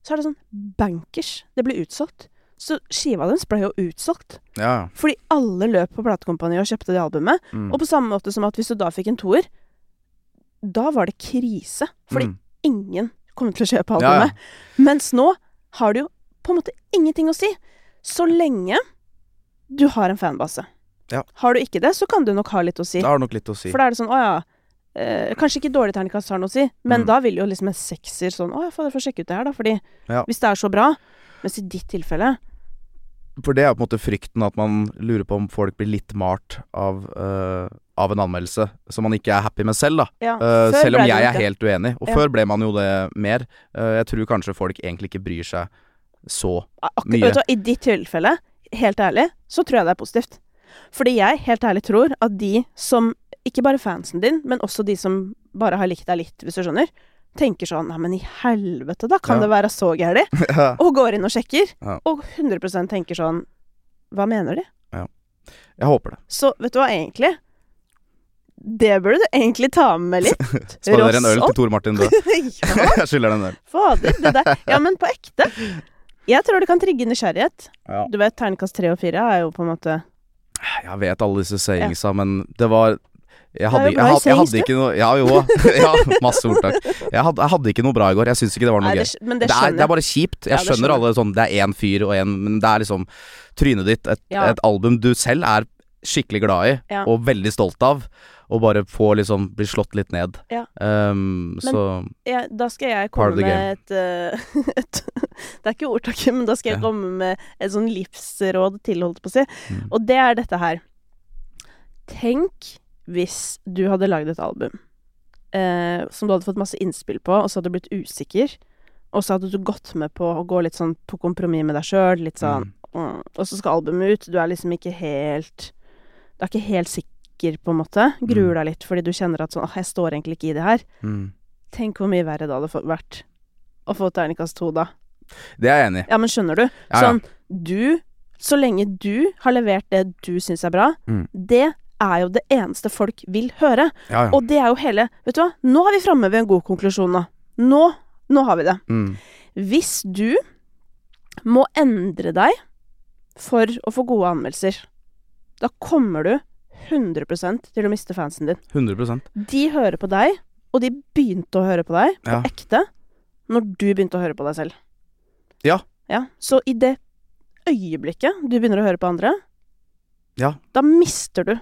så er det sånn bankers. Det blir utsolgt. Så skiva deres ble jo utsolgt. Ja, ja. Fordi alle løp på platekompaniet og kjøpte det albumet. Mm. Og på samme måte som at hvis du da fikk en toer, da var det krise. Fordi Mm. ingen kom til å kjøpe Ja, ja. albumet. Mens nå har det jo på en måte ingenting å si. Så lenge du har en fanbase. Ja. Har du ikke det, så kan du nok ha litt å si. Det har nok litt å si. For da er det sånn, å ja eh, Kanskje ikke dårlig terningkast har noe å si, men Mm. da vil jo liksom en sekser sånn Å ja, fader, få sjekke ut det her, da. Fordi Ja. hvis det er så bra Mens i ditt tilfelle For det er på en måte frykten at man lurer på om folk blir litt malt av, uh, av en anmeldelse som man ikke er happy med selv, da. ja, uh, selv om jeg er helt uenig. Og Ja. før ble man jo det mer. Uh, jeg tror kanskje folk egentlig ikke bryr seg så Ak Mye. vet du, I ditt tilfelle, helt ærlig, så tror jeg det er positivt. Fordi jeg helt ærlig tror at de som Ikke bare fansen din, men også de som bare har likt deg litt, hvis du skjønner. Tenker sånn Nei, men i helvete, da kan Ja. det være så gærent? Ja. Og går inn og sjekker. Ja. Og 100% tenker sånn Hva mener de? Jeg håper det. Så vet du hva, egentlig Det burde du egentlig ta med litt. Sparer en øl til Tor Martin du. jeg skylder deg en øl. fader. Det der. Ja, men på ekte. Jeg tror det kan trigge nysgjerrighet. Ja. Du vet, terningkast tre og fire er jo på en måte Jeg vet alle disse sayingsa, men det var jeg hadde, jeg, hadde, jeg hadde ikke noe Ja, jo. Ja, masse ordtak. Jeg hadde, jeg hadde ikke noe bra i går. Jeg syns ikke det var noe Nei, gøy. det, men det Det er, det er bare kjipt. Jeg Ja, skjønner skjønner alle sånn Det er én fyr og én Men det er liksom trynet ditt. Et, Ja. et album du selv er skikkelig glad i, og veldig stolt av. Og bare få liksom bli slått litt ned. Ja. Um, Men- så Ja, da skal jeg komme med et, uh, et Det er ikke ordtaket, men da skal jeg komme med et sånn livsråd til, holdt på å si. Mm. Og det er dette her. Tenk hvis du hadde lagd et album uh, som du hadde fått masse innspill på, og så hadde du blitt usikker, og så hadde du gått med på å gå litt sånn på kompromiss med deg sjøl, litt sånn mm, Og så skal albumet ut, du er liksom ikke helt Du er ikke helt sikker, på en måte. Gruer Mm. deg litt fordi du kjenner at sånn «Åh, Jeg står egentlig ikke i det her. mm. Tenk hvor mye verre det hadde vært å få terningkast to da. Det er jeg enig i. Ja, men skjønner du? Ja, ja. Sånn, du Så lenge du har levert det du syns er bra, Mm. det er jo det eneste folk vil høre. Ja. Og det er jo hele Vet du hva? Nå er vi framme ved en god konklusjon, nå. Nå, nå har vi det. Mm. Hvis du må endre deg for å få gode anmeldelser, da kommer du 100% til å miste fansen din. 100% De hører på deg, og de begynte å høre på deg på Ja. ekte når du begynte å høre på deg selv. Ja. Ja, Så i det øyeblikket du begynner å høre på andre, Ja. da mister du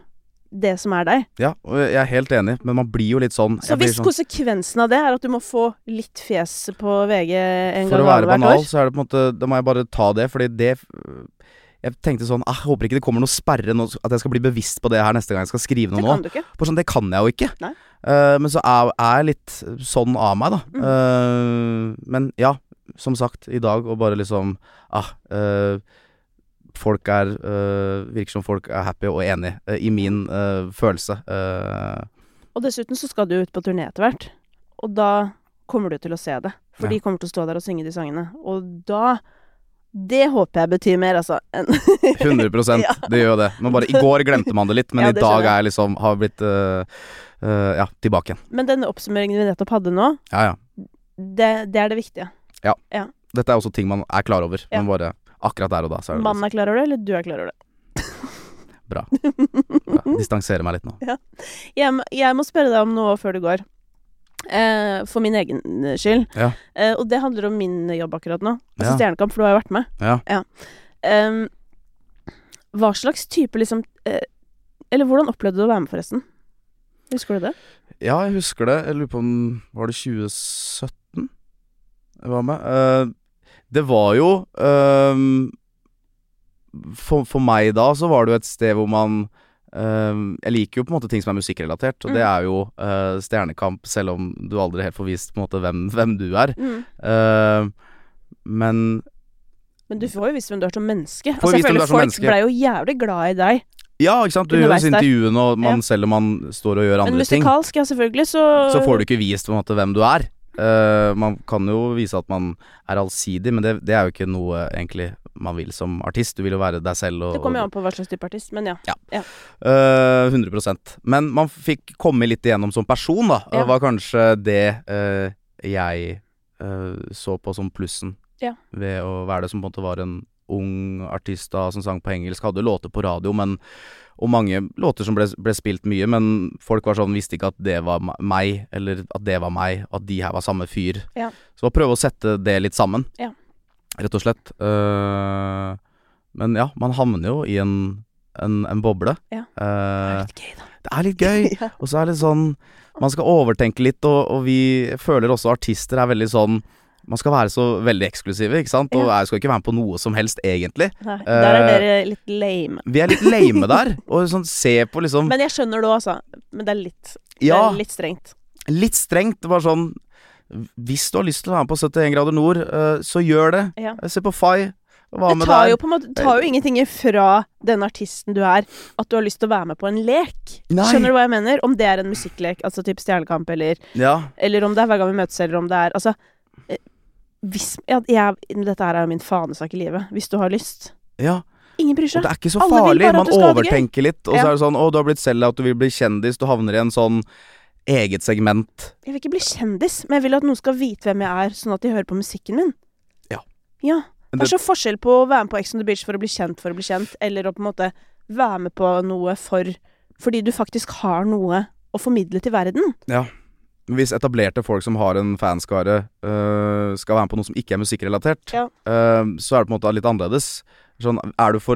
det som er deg. Ja, og jeg er helt enig, men man blir jo litt sånn Så hvis sånn- konsekvensen av det er at du må få litt fjes på VG en gang hvert år For å være banal, så er det på en måte Da må jeg bare ta det, fordi det Jeg tenkte sånn ah, Jeg håper ikke det kommer noe sperre nå, At jeg skal bli bevisst på det her neste gang jeg skal skrive noe Det nå. kan. For sånn, det kan jeg jo ikke. Eh, men så er, er jeg litt sånn av meg, da. Mm. Uh, men ja, som sagt, i dag og bare liksom Ah, uh, folk er Virker som folk er happy og enig i min følelse. Og dessuten så skal du ut på turné etter hvert. Og da kommer du til å se det. For Ja. de kommer til å stå der og synge de sangene. Og da Det håper jeg betyr mer, altså. 100 Ja. det gjør det. Men bare i går glemte man det litt, men Ja, i dag er jeg liksom Har blitt uh, uh, Ja, tilbake igjen. Men denne oppsummeringen vi nettopp hadde nå, Ja, ja. det, det er det viktige. Dette er også ting man er klar over, men bare akkurat der og da, så er det Mannen er klar over det, eller du er klar over det? bra. bra. Distansere meg litt nå. Jeg, jeg må spørre deg om noe før du går. Eh, for min egen skyld. Ja. Eh, og det handler om min jobb akkurat nå. Altså Ja. Stjernekamp, for du har jo vært med. Ja. Em, hva slags type liksom eh, Eller hvordan opplevde du å være med, forresten? Husker du det? Ja, jeg husker det. Jeg lurer på om Var det 2017 jeg var med? Eh, det var jo ehm, for, for meg da så var det jo et sted hvor man Jeg liker jo på en måte ting som er musikkrelatert, og det Mm. er jo uh, Stjernekamp, selv om du aldri helt får vist på en måte hvem, hvem du er. Mm. Uh, men Men du får jo vist hvem du er som menneske. Altså, jeg føler er folk menneske. ble jo jævlig glad i deg. ja, ikke sant. Du gjør disse intervjuene, og man, Ja. selv om man står og gjør andre ting, Men musikalsk, ja, selvfølgelig, så så får du ikke vist på en måte hvem du er. Eh, man kan jo vise at man er allsidig, men det, det er jo ikke noe egentlig man vil som artist. Du vil jo være deg selv. Og, Det kommer jo an på hva slags type artist, men ja. Eh, 100% Men man fikk komme litt igjennom som person, da. Ja. Det var kanskje det uh, jeg så på som plussen Ja. ved å være det som på en måte var en ung artist da som sang på engelsk. Hadde låter på radio, men og mange låter som ble, ble spilt mye, men folk var sånn, visste ikke at det var meg, eller at det var meg, at de her var samme fyr. Ja. Så prøve å sette det litt sammen, Ja. rett og slett. Uh, men ja, man havner jo i en, en, en boble. Ja. Uh, Det er litt gøy, da. det er litt gøy. Og så er det sånn Man skal overtenke litt, og, og vi føler også artister er veldig sånn Man skal være så veldig eksklusive, ikke sant? Og jeg skal ikke være med på noe som helst, egentlig. Nei, der er Eh, dere litt lame. Vi er litt lame der. Og sånn se på liksom Men jeg skjønner det òg, altså. Men det er litt, Ja, det er litt strengt. litt strengt. Bare sånn Hvis du har lyst til å være med på 71 grader nord, eh, så gjør det. Ja. Se på Fay. Hva Det tar jo måte tar jo ingenting fra den artisten du er, at du har lyst til å være med på en lek. Nei. Skjønner du hva jeg mener? Om det er en musikklek, altså type Stjernekamp, eller, Ja. eller om det er Hver gang vi møtes, eller om det er Altså eh, hvis, ja, jeg, Dette her er min fanesak i livet. Hvis du har lyst. ja. Ingen bryr seg. Og det er ikke så farlig. Man overtenker litt, og så er det sånn Å, du har blitt sellout, du vil bli kjendis, du havner i en sånn eget segment. Jeg vil ikke bli kjendis, men jeg vil at noen skal vite hvem jeg er, sånn at de hører på musikken min. Ja. Ja. Det er så forskjell på å være med på Ex on the Beach for å bli kjent for å bli kjent, eller å på en måte være med på noe for fordi du faktisk har noe å formidle til verden. Hvis etablerte folk som har en fanskare, uh, skal være med på noe som ikke er musikkrelatert, Ja. uh, så er det på en måte litt annerledes. Sånn, er du for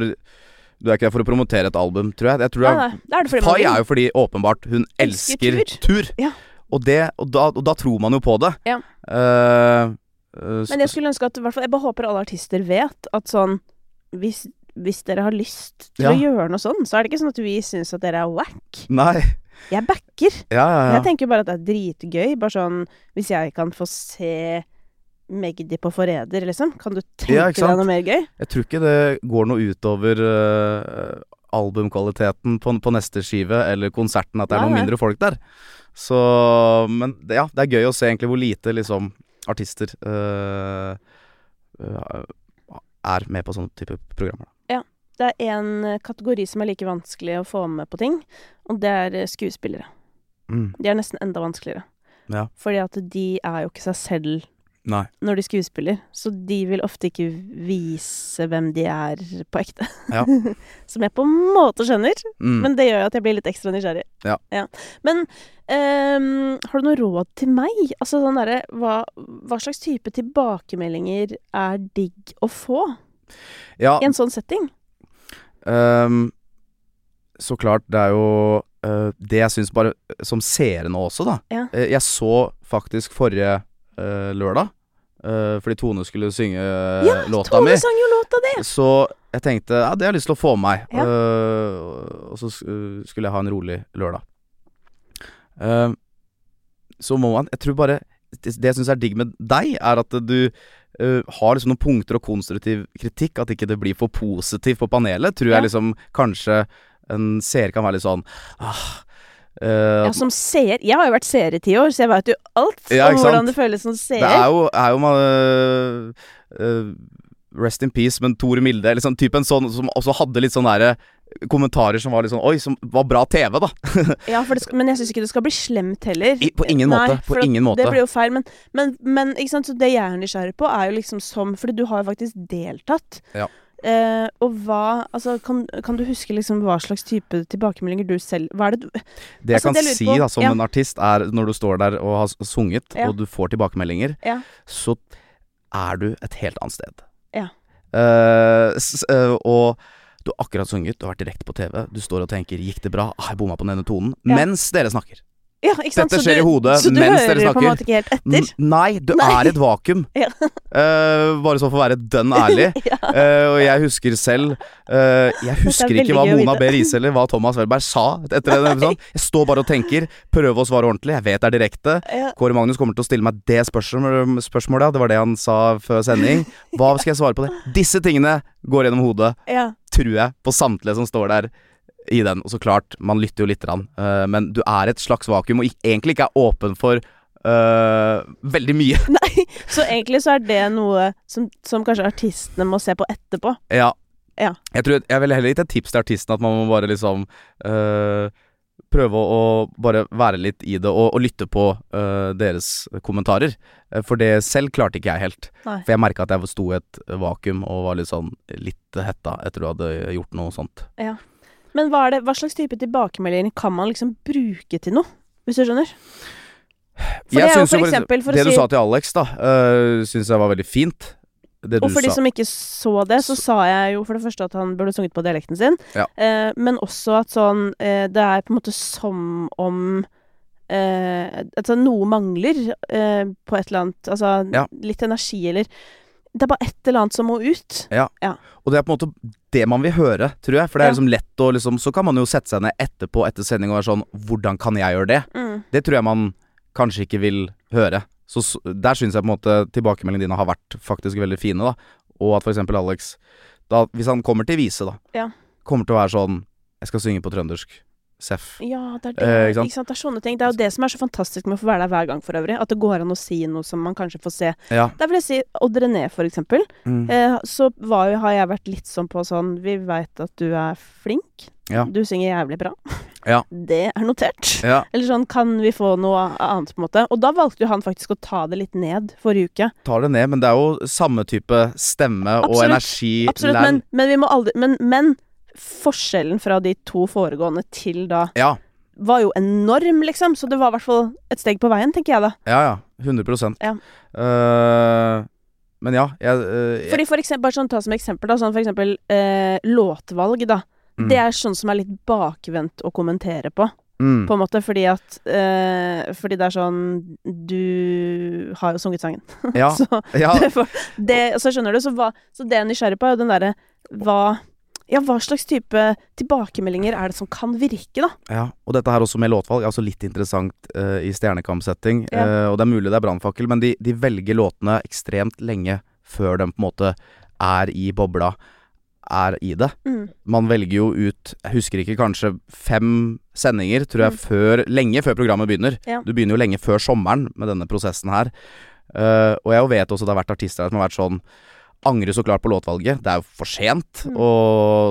Du er ikke der for å promotere et album, tror jeg. jeg tror Nei, jeg, er Fay er jo fordi åpenbart hun Elsker elsker, tur. Ja. Og, det, og, da, og da tror man jo på det. Ja. Uh, uh, Men jeg skulle ønske at i hvert fall, Jeg bare håper alle artister vet at sånn Hvis, hvis dere har lyst til Ja. å gjøre noe sånn, så er det ikke sånn at vi syns at dere er wack. Nei. Jeg backer. Ja, ja. Jeg tenker bare at det er dritgøy. Bare sånn Hvis jeg kan få se Magdi på Forræder, liksom. Kan du tenke deg noe mer gøy? Jeg tror ikke det går noe utover uh, albumkvaliteten på, på neste skive, eller konserten, at det er noen mindre folk der. Så Men ja, det er gøy å se egentlig hvor lite liksom artister uh, uh, er med på sånne type programmer. Det er én kategori som er like vanskelig å få med på ting, og det er eh, skuespillere. Mm. De er nesten enda vanskeligere. Ja. Fordi at de er jo ikke seg selv Nei. når de skuespiller. Så de vil ofte ikke vise hvem de er på ekte. Ja. Som jeg på en måte skjønner, Mm. men det gjør jo at jeg blir litt ekstra nysgjerrig. Ja. Men um, har du noe råd til meg? Altså sånn derre hva, hva slags type tilbakemeldinger er digg å få ja, i en sånn setting? Ehm, så klart, det er jo uh, det jeg syns bare Som seere nå også, da. Ja. Eh, jeg så faktisk forrige uh, lørdag, uh, fordi Tone skulle synge eh, Ja, låta mi. Ja, Tone sang jo låta di! Så jeg tenkte ja, det har jeg lyst til å få med meg. Eh, og så sk- eh, skulle jeg ha en rolig lørdag. Eh, så må man Jeg tror bare Det, det jeg syns er digg med deg, er at du eh, har liksom noen punkter og konstruktiv kritikk. At ikke det blir for positivt på panelet. Tror Ja. jeg liksom kanskje en seer kan være litt sånn ah, uh, Ja, som seer Jeg har jo vært seer i ti år, så jeg veit jo alt Ja, om hvordan det føles som seer. Det er jo, er jo man, uh, Rest in peace, men Tore Milde liksom typen sånn som også hadde litt sånn der, kommentarer som var litt sånn Oi, som var bra TV, da. Ja, det skal, men jeg syns ikke det skal bli slemt heller. I, på ingen måte. På for at ingen måte. Det blir jo feil. Men, men, men ikke sant? Så det jeg er nysgjerrig på, er jo liksom som Fordi du har jo faktisk deltatt. Ja. Uh, og hva Altså, kan, kan du huske liksom hva slags type tilbakemeldinger du selv Hva er det du Det jeg Altså, kan det jeg si på- da som ja. en artist, er når du står der og har sunget, Ja. og du får tilbakemeldinger, Ja. så er du et helt annet sted. Ja. Uh, eh, og du har akkurat sunget, du har vært direkte på TV, du står og tenker 'gikk det bra', ah, jeg bomma på denne tonen, Ja. mens dere snakker. Ja? Dette skjer du- i hodet så du hører på en måte ikke helt N etter? nei, du Nei. er et vakuum. Ja. uh, bare så for å være dønn ærlig. Ja. Eh, og jeg husker selv uh, Jeg husker ikke hva Mona. B. Riise eller hva Thomas Welberg sa etter den episoden. Jeg står bare og tenker, prøver å svare ordentlig. Jeg vet det er direkte. Kåre Magnus kommer til å stille meg det spørsmål, spørsmålet. Det var det han sa før sending. Hva skal jeg svare på det? Disse tingene går gjennom hodet, ja. tror jeg, på samtlige som står der i den. Og så klart, man lytter jo lite grann. uh, men du er et slags vakuum, og egentlig ikke er åpen for uh, veldig mye. Nei, så egentlig så er det noe som, som kanskje artistene må se på etterpå. Ja. Ja. Jeg tror Jeg ville heller gitt et tips til artisten at man må bare liksom uh, Prøve å, å bare være litt i det og, og lytte på uh, deres kommentarer. For det selv klarte ikke jeg helt. Nei. For jeg merka at jeg sto i et vakuum og var litt sånn litt hetta etter du hadde gjort noe sånt. Men hva, det, hva slags type tilbakemeldinger kan man liksom bruke til noe? Hvis du skjønner? For det syns jo for eksempel for Det å du si sa til Alex, da, uh, syns jeg var veldig fint. Det du Og for de som ikke så det, så sa jeg jo for det første at han burde sunget på dialekten sin. Ja. uh, men også at sånn uh, Det er på en måte som om uh, Altså noe mangler eh, på et eller annet Altså Ja. litt energi eller Det er bare et eller annet som må ut. Og det er på en måte det man vil høre, tror jeg. For det er Ja. liksom lett å liksom Så kan man jo sette seg ned etterpå etter sending og være sånn Hvordan kan jeg gjøre det? Mm. Det tror jeg man kanskje ikke vil høre. Så der syns jeg på en måte tilbakemeldingene dine har vært faktisk veldig fine, da. Og at for eksempel Alex da, Hvis han kommer til Vise, da, Ja. kommer til å være sånn Jeg skal synge på trøndersk. Seff. Ja, det er det. Eh, ikke sant? Det er sånne ting. Det er jo det som er så fantastisk med å få være der hver gang for øvrig. At det går an å si noe som man kanskje får se. Ja. Der vil jeg si Odd René, for eksempel. Mm. Eh, så var har jeg vært litt sånn på sånn Vi veit at du er flink. Ja. Du synger jævlig bra. Ja. Det er notert. Ja, Eller sånn, kan vi få noe annet, på en måte? Og da valgte jo han faktisk å ta det litt ned forrige uke. tar det ned, men det er jo samme type stemme og energi. Absolutt, men, men vi må aldri men, men forskjellen fra de to foregående til da Ja, var jo enorm, liksom. Så det var i hvert fall et steg på veien, tenker jeg da. ja, ja. 100 Ja. Uh, Men ja, jeg, uh, jeg Fordi for eksempel, bare sånn, ta som eksempel, da, sånn for eksempel uh, låtvalg, da. mm, Det er sånn som er litt bakvendt å kommentere på, mm, på en måte, fordi at Fordi det er sånn Du har jo sunget sangen. Ja. så, ja, det, for, det, så skjønner du, så, hva, så det jeg er nysgjerrig på, er jo den derre hva ja, hva slags type tilbakemeldinger er det som kan virke, da? Ja, og dette her også med låtvalg er også litt interessant uh, i Stjernekamp-setting. Ja. Uh, og det er mulig det er brannfakkel, men de, de velger låtene ekstremt lenge før de på en måte er i bobla, er i det. Mm. Man velger jo ut, jeg husker ikke, kanskje fem sendinger, tror jeg, før, lenge før programmet begynner. Mm. Ja. Du begynner jo lenge før sommeren med denne prosessen her. Uh, og jeg vet også det har vært artister her som har vært sånn Angrer så klart på låtvalget. Det er jo for sent Mm. å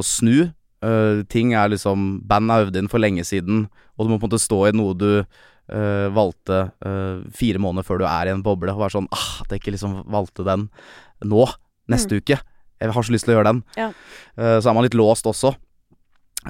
snu. Uh, ting er liksom Band er øvd inn for lenge siden, og du må på en måte stå i noe du uh, valgte uh, fire måneder før du er i en boble, og være sånn ah, At jeg ikke liksom valgte den nå, neste uke. Jeg har så lyst til å gjøre den. Mm. Ja. Så er man litt låst også.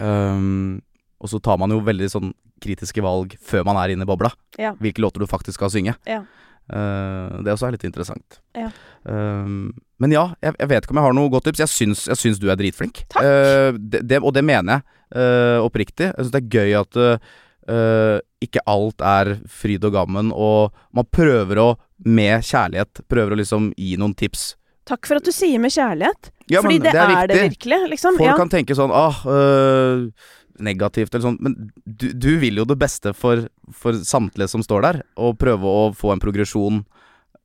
Um, og så tar man jo veldig sånn kritiske valg før man er inne i bobla. Ja. Hvilke låter du faktisk skal synge. Ja. Eh, det også er litt interessant. Ja. Uh, men ja, jeg, jeg vet ikke om jeg har noe godt tips. Jeg syns, jeg syns du er dritflink. Eh, det, det, og det mener jeg eh, oppriktig. Jeg syns det er gøy at ikke alt er fryd og gammen, og man prøver å, med kjærlighet, prøver å liksom gi noen tips. Takk for at du sier med kjærlighet. Ja, Fordi men det, er, det virkelig, liksom. Folk ja. kan tenke sånn ah, øh, negativt eller sånn, men du, du vil jo det beste for, for samtlige som står der, og prøve å få en progresjon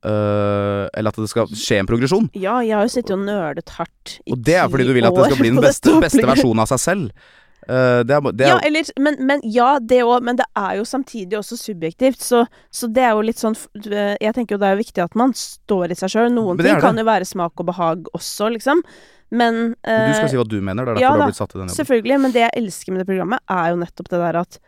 Uh, Eller at det skal skje en progresjon. ja, jeg har jo sittet og nølet hardt i Og det er fordi du vil at det skal bli den beste, beste versjonen av seg selv. Øh, det er, det er, Ja, eller, men, men, ja, det òg, men det er jo samtidig også subjektivt. Så, så det er jo litt sånn eh, Jeg tenker jo det er jo viktig at man står i seg sjøl. Noen ting kan jo være smak og behag også, liksom. Men uh, du skal si hva du mener, det er derfor ja du har blitt satt i den jobben. Selvfølgelig, men det jeg elsker med det programmet, er jo nettopp det der at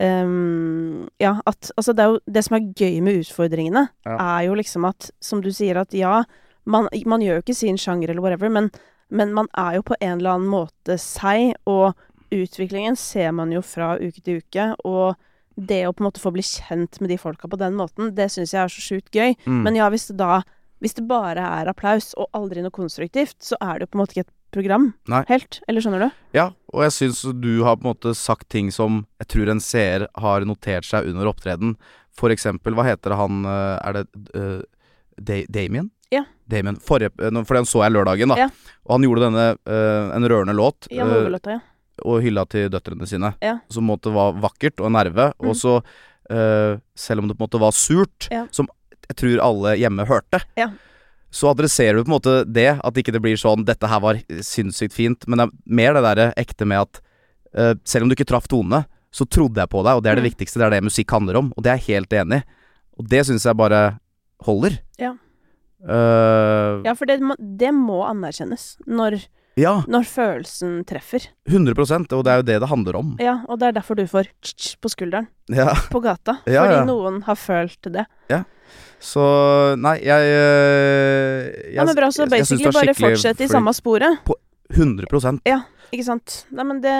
um, Ja, at Altså, det jo Det som er gøy med utfordringene, Ja. er jo liksom at, som du sier, at ja, man, man gjør jo ikke sin sjanger eller whatever, men, men man er jo på en eller annen måte seg, og utviklingen ser man jo fra uke til uke, og det å på en måte få bli kjent med de folka på den måten, det syns jeg er så sjukt gøy. Mm. Men ja, hvis det da Hvis det bare er applaus og aldri noe konstruktivt, så er det jo på en måte ikke et program Nei. helt. Eller skjønner du? Ja, og jeg syns du har på en måte sagt ting som jeg tror en seer har notert seg under opptreden. For eksempel, hva heter han øh, Er det uh, Damien? Ja. Damien. Forrige, øh, for den så jeg lørdagen, da. Ja. Og han gjorde denne uh, en rørende låt. Ja, øh, Movelåta, ja. Og hylla til døtrene sine. Ja. Som på en måte var vakkert og nerve. Mm. Og så, uh, selv om det på en måte var surt, Ja. som jeg tror alle hjemme hørte, Ja. så adresserer du på en måte det. At ikke det blir sånn 'dette her var sinnssykt fint', men det er mer det derre ekte med at uh, selv om du ikke traff tonene, så trodde jeg på deg, og det er det Mm. viktigste. Det er det musikk handler om, og det er jeg helt enig i. Og det syns jeg bare holder. Ja. Uh, Ja, for det må, det må anerkjennes når, ja, når følelsen treffer. 100% og det er jo det det handler om. Ja, og det er derfor du får tsj på skulderen Ja. på gata. Ja, fordi ja. noen har følt det. Ja. Så nei, jeg, øh, jeg Ja, så jeg- jeg syns det er bare skikkelig fortsett i samme sporet. 100 Ikke sant? Nei, men det,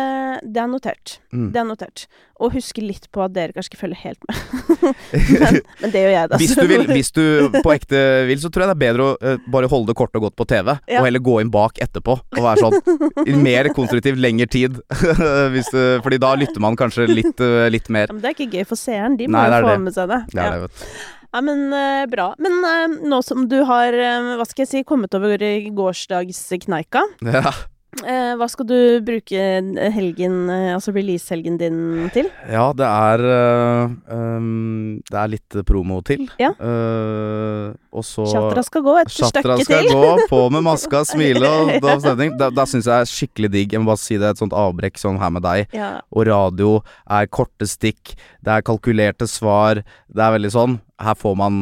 det er notert. mm. Det er notert. Og husk litt på at dere kanskje ikke følger helt med. men, men det gjør jeg, da. Hvis du, vil, hvis du på ekte vil, så tror jeg det er bedre å uh, bare holde det kort og godt på TV, Ja. og heller gå inn bak etterpå og være sånn mer konstruktiv, lengre tid. hvis du, fordi da lytter man kanskje litt, uh, litt mer. Ja, men det er ikke gøy for seeren. De må Nei, jo få det. med seg det. Det er ja. det, vet du. Ja, men uh, bra. Men uh, nå som du har, uh, hva skal jeg si, kommet over gårsdagskneika, Ja. Eh, hva skal du bruke helgen, eh, altså release-helgen din til? ja, det er eh, um, Det er litt promo til. Ja. Uh, og så Chatra skal gå et Chatra stykke skal gå, på med maska, smile og da, stemning. Da, da syns jeg er skikkelig digg. Jeg må bare si det, et sånt avbrekk sånn her med deg. Ja, og radio er korte stikk, det er kalkulerte svar. Det er veldig sånn Her får man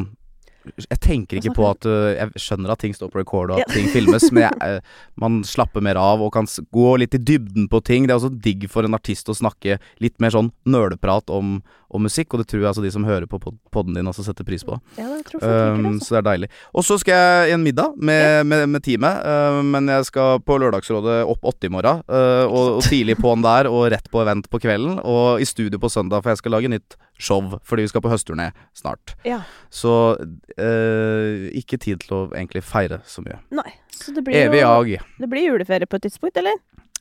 Jeg tenker ikke på at uh, Jeg skjønner at ting står på record og at Ja. ting filmes, men jeg, uh, man slapper mer av og kan gå litt i dybden på ting. Det er også digg for en artist å snakke litt mer sånn nøleprat om, om musikk, og det tror jeg altså de som hører på pod- podden din også setter pris på. ja det tror det. Um, så det er deilig. Og så skal jeg i en middag med, med, med teamet, uh, men jeg skal på Lørdagsrådet opp åtte i morgen. uh, og, og tidlig på'n der, og rett på event på kvelden. Og i studio på søndag, for jeg skal lage nytt show, fordi vi skal på høstturné snart. Ja. Så uh, ikke tid til å egentlig feire så mye. Nei. Så det blir Evig jo jag. Det blir juleferie på et tidspunkt, eller?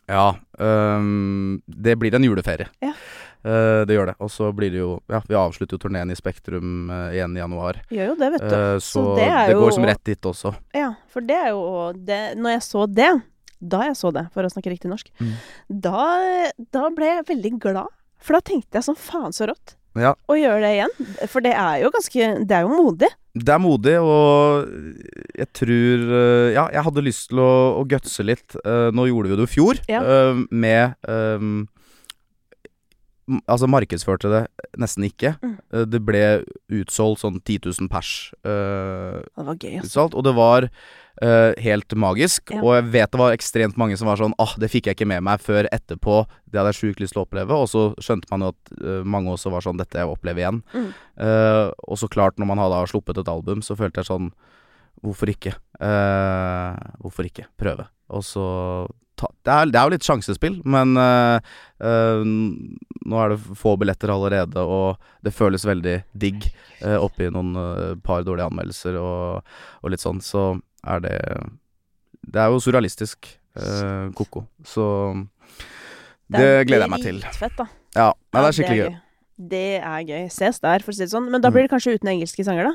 Ja. um, det blir en juleferie. Ja. Uh, det gjør det. Og så blir det jo Ja, vi avslutter jo turneen i Spektrum uh, igjen i januar. Gjør jo det, vet du. Uh, så, det det, er jo- går som rett dit også. Ja, for det er jo det Når jeg så det, da jeg så det, for å snakke riktig norsk, Mm. da, da ble jeg veldig glad. For da tenkte jeg sånn faen så rått Ja. og gjøre det igjen. For det er jo ganske Det er jo modig. Det er modig, og jeg tror øh, Ja, jeg hadde lyst til å, å gutse litt. Øh, nå gjorde vi det jo i fjor, Ja. øh, med øhm, m- altså markedsførte det nesten ikke. Mm. Eh, Det ble utsolgt sånn 10 000 pers. Uh, Det var gøy, altså. og det var uh, helt magisk. Ja. Og jeg vet det var ekstremt mange som var sånn ah, det fikk jeg ikke med meg før etterpå. Det hadde jeg sjukt lyst til å oppleve. Og så skjønte man jo at uh, mange også var sånn dette jeg opplever igjen. Mm. Og så klart, når man hadde sluppet et album, så følte jeg sånn Hvorfor ikke? Hvorfor ikke prøve? Og så ta, det, er, det er jo litt sjansespill, men uh, uh, nå er det få billetter allerede, og det føles veldig digg uh, oppi noen par dårlige anmeldelser og, og litt sånn, så er det Det er jo surrealistisk uh, ko-ko. Så det, gleder jeg meg til. Fett, da. Ja, nei, det er skikkelig gøy. Det er gøy. Ses der, for å si det sånn. Men da Mm. blir det kanskje uten engelske sanger, da?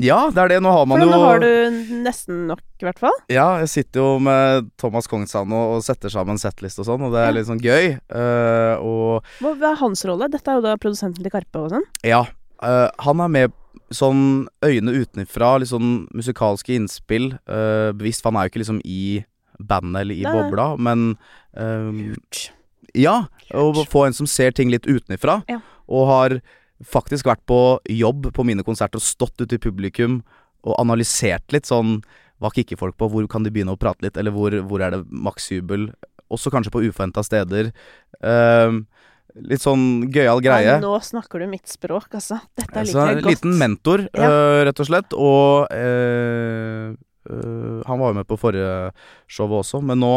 Ja, det er det. Nå har man For jo nå har du nesten nok, i hvert fall. Ja, jeg sitter jo med Thomas Kongsand og, og setter sammen setlist og sånn, og det er Ja. litt sånn gøy. Uh, og Hva er hans rolle? Dette er jo da produsenten til Karpe og sånn. ja, Uh, han er med sånn øyne utenfra, litt sånn musikalske innspill. Uh, bevisst, for han er jo ikke liksom i bandet eller i det. bobla, men eh, Ja, å få en som ser ting litt utenfra, Ja. og har faktisk vært på jobb på mine konserter og stått ute i publikum og analysert litt sånn Hva kikker folk på? Hvor kan de begynne å prate litt? Eller hvor, hvor er det maksjubel? Også kanskje på uforventa steder. Ehm, litt sånn gøyal greie. Nei, nå snakker du mitt språk, altså. Dette er liker jeg godt. liten mentor, Ja. uh, rett og slett. Og uh, han var jo med på forrige showet også, men nå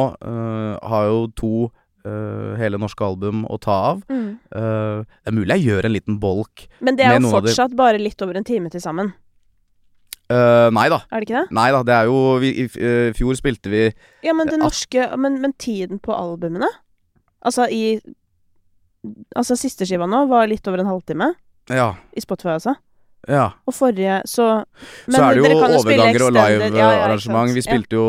har jo to øh, hele norske album å ta av. Mm. Uh, det er mulig jeg gjør en liten bolk. Men det er jo fortsatt de- bare litt over en time til sammen. Uh, nei da. Er det ikke det? Nei da, det er jo vi, I fjor spilte vi Ja, men det norske men, men tiden på albumene? Altså i Altså siste skiva nå var litt over en halvtime. Ja. I Spotify, altså. ja. Og forrige så Så er det jo overganger og extended- ja, ja, live-arrangement. vi spilte jo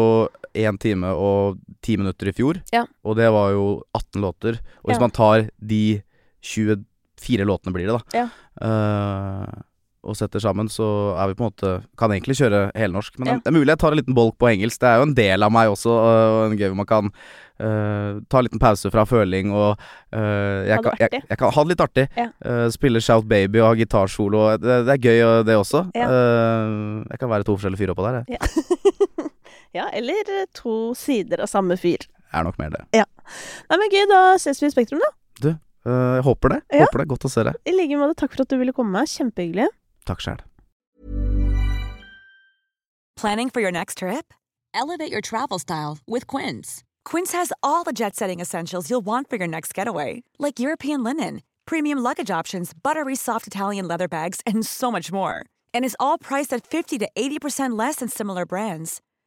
én time og ti minutter i fjor, Ja. og det var jo 18 låter. Og hvis Ja. man tar de 24 låtene, blir det, da, Ja. uh, og setter sammen, så er vi på en måte Kan egentlig kjøre helnorsk. Men det er mulig jeg tar en liten bolk på engelsk. Det er jo en del av meg også, og en gøy hvor man kan uh, ta en liten pause fra føling og uh, jeg, kan, jeg, jeg kan ha det litt artig. Spille Shout Baby og ha gitarsolo. Det, det er gøy, det også. Jeg kan være to forskjellige fyrer oppå der. Jeg. Ja, eller eh, to sider av samme fyr. er nok mer det. Ja. Nei, men gøy, da ses vi i Spektrum, da. Du, jeg håper det. Ja. Håper det. Godt å se deg. I like måte. Takk for at du ville komme. Kjempehyggelig. Takk sjæl. Planning for your next trip? Elevate your travel style with Quince. Quince has all the jet setting essentials you'll want for your next getaway, like European linen, premium luggage options, buttery soft Italian leather bags, and so much more. And is all priced at 50 to 80% less than similar brands.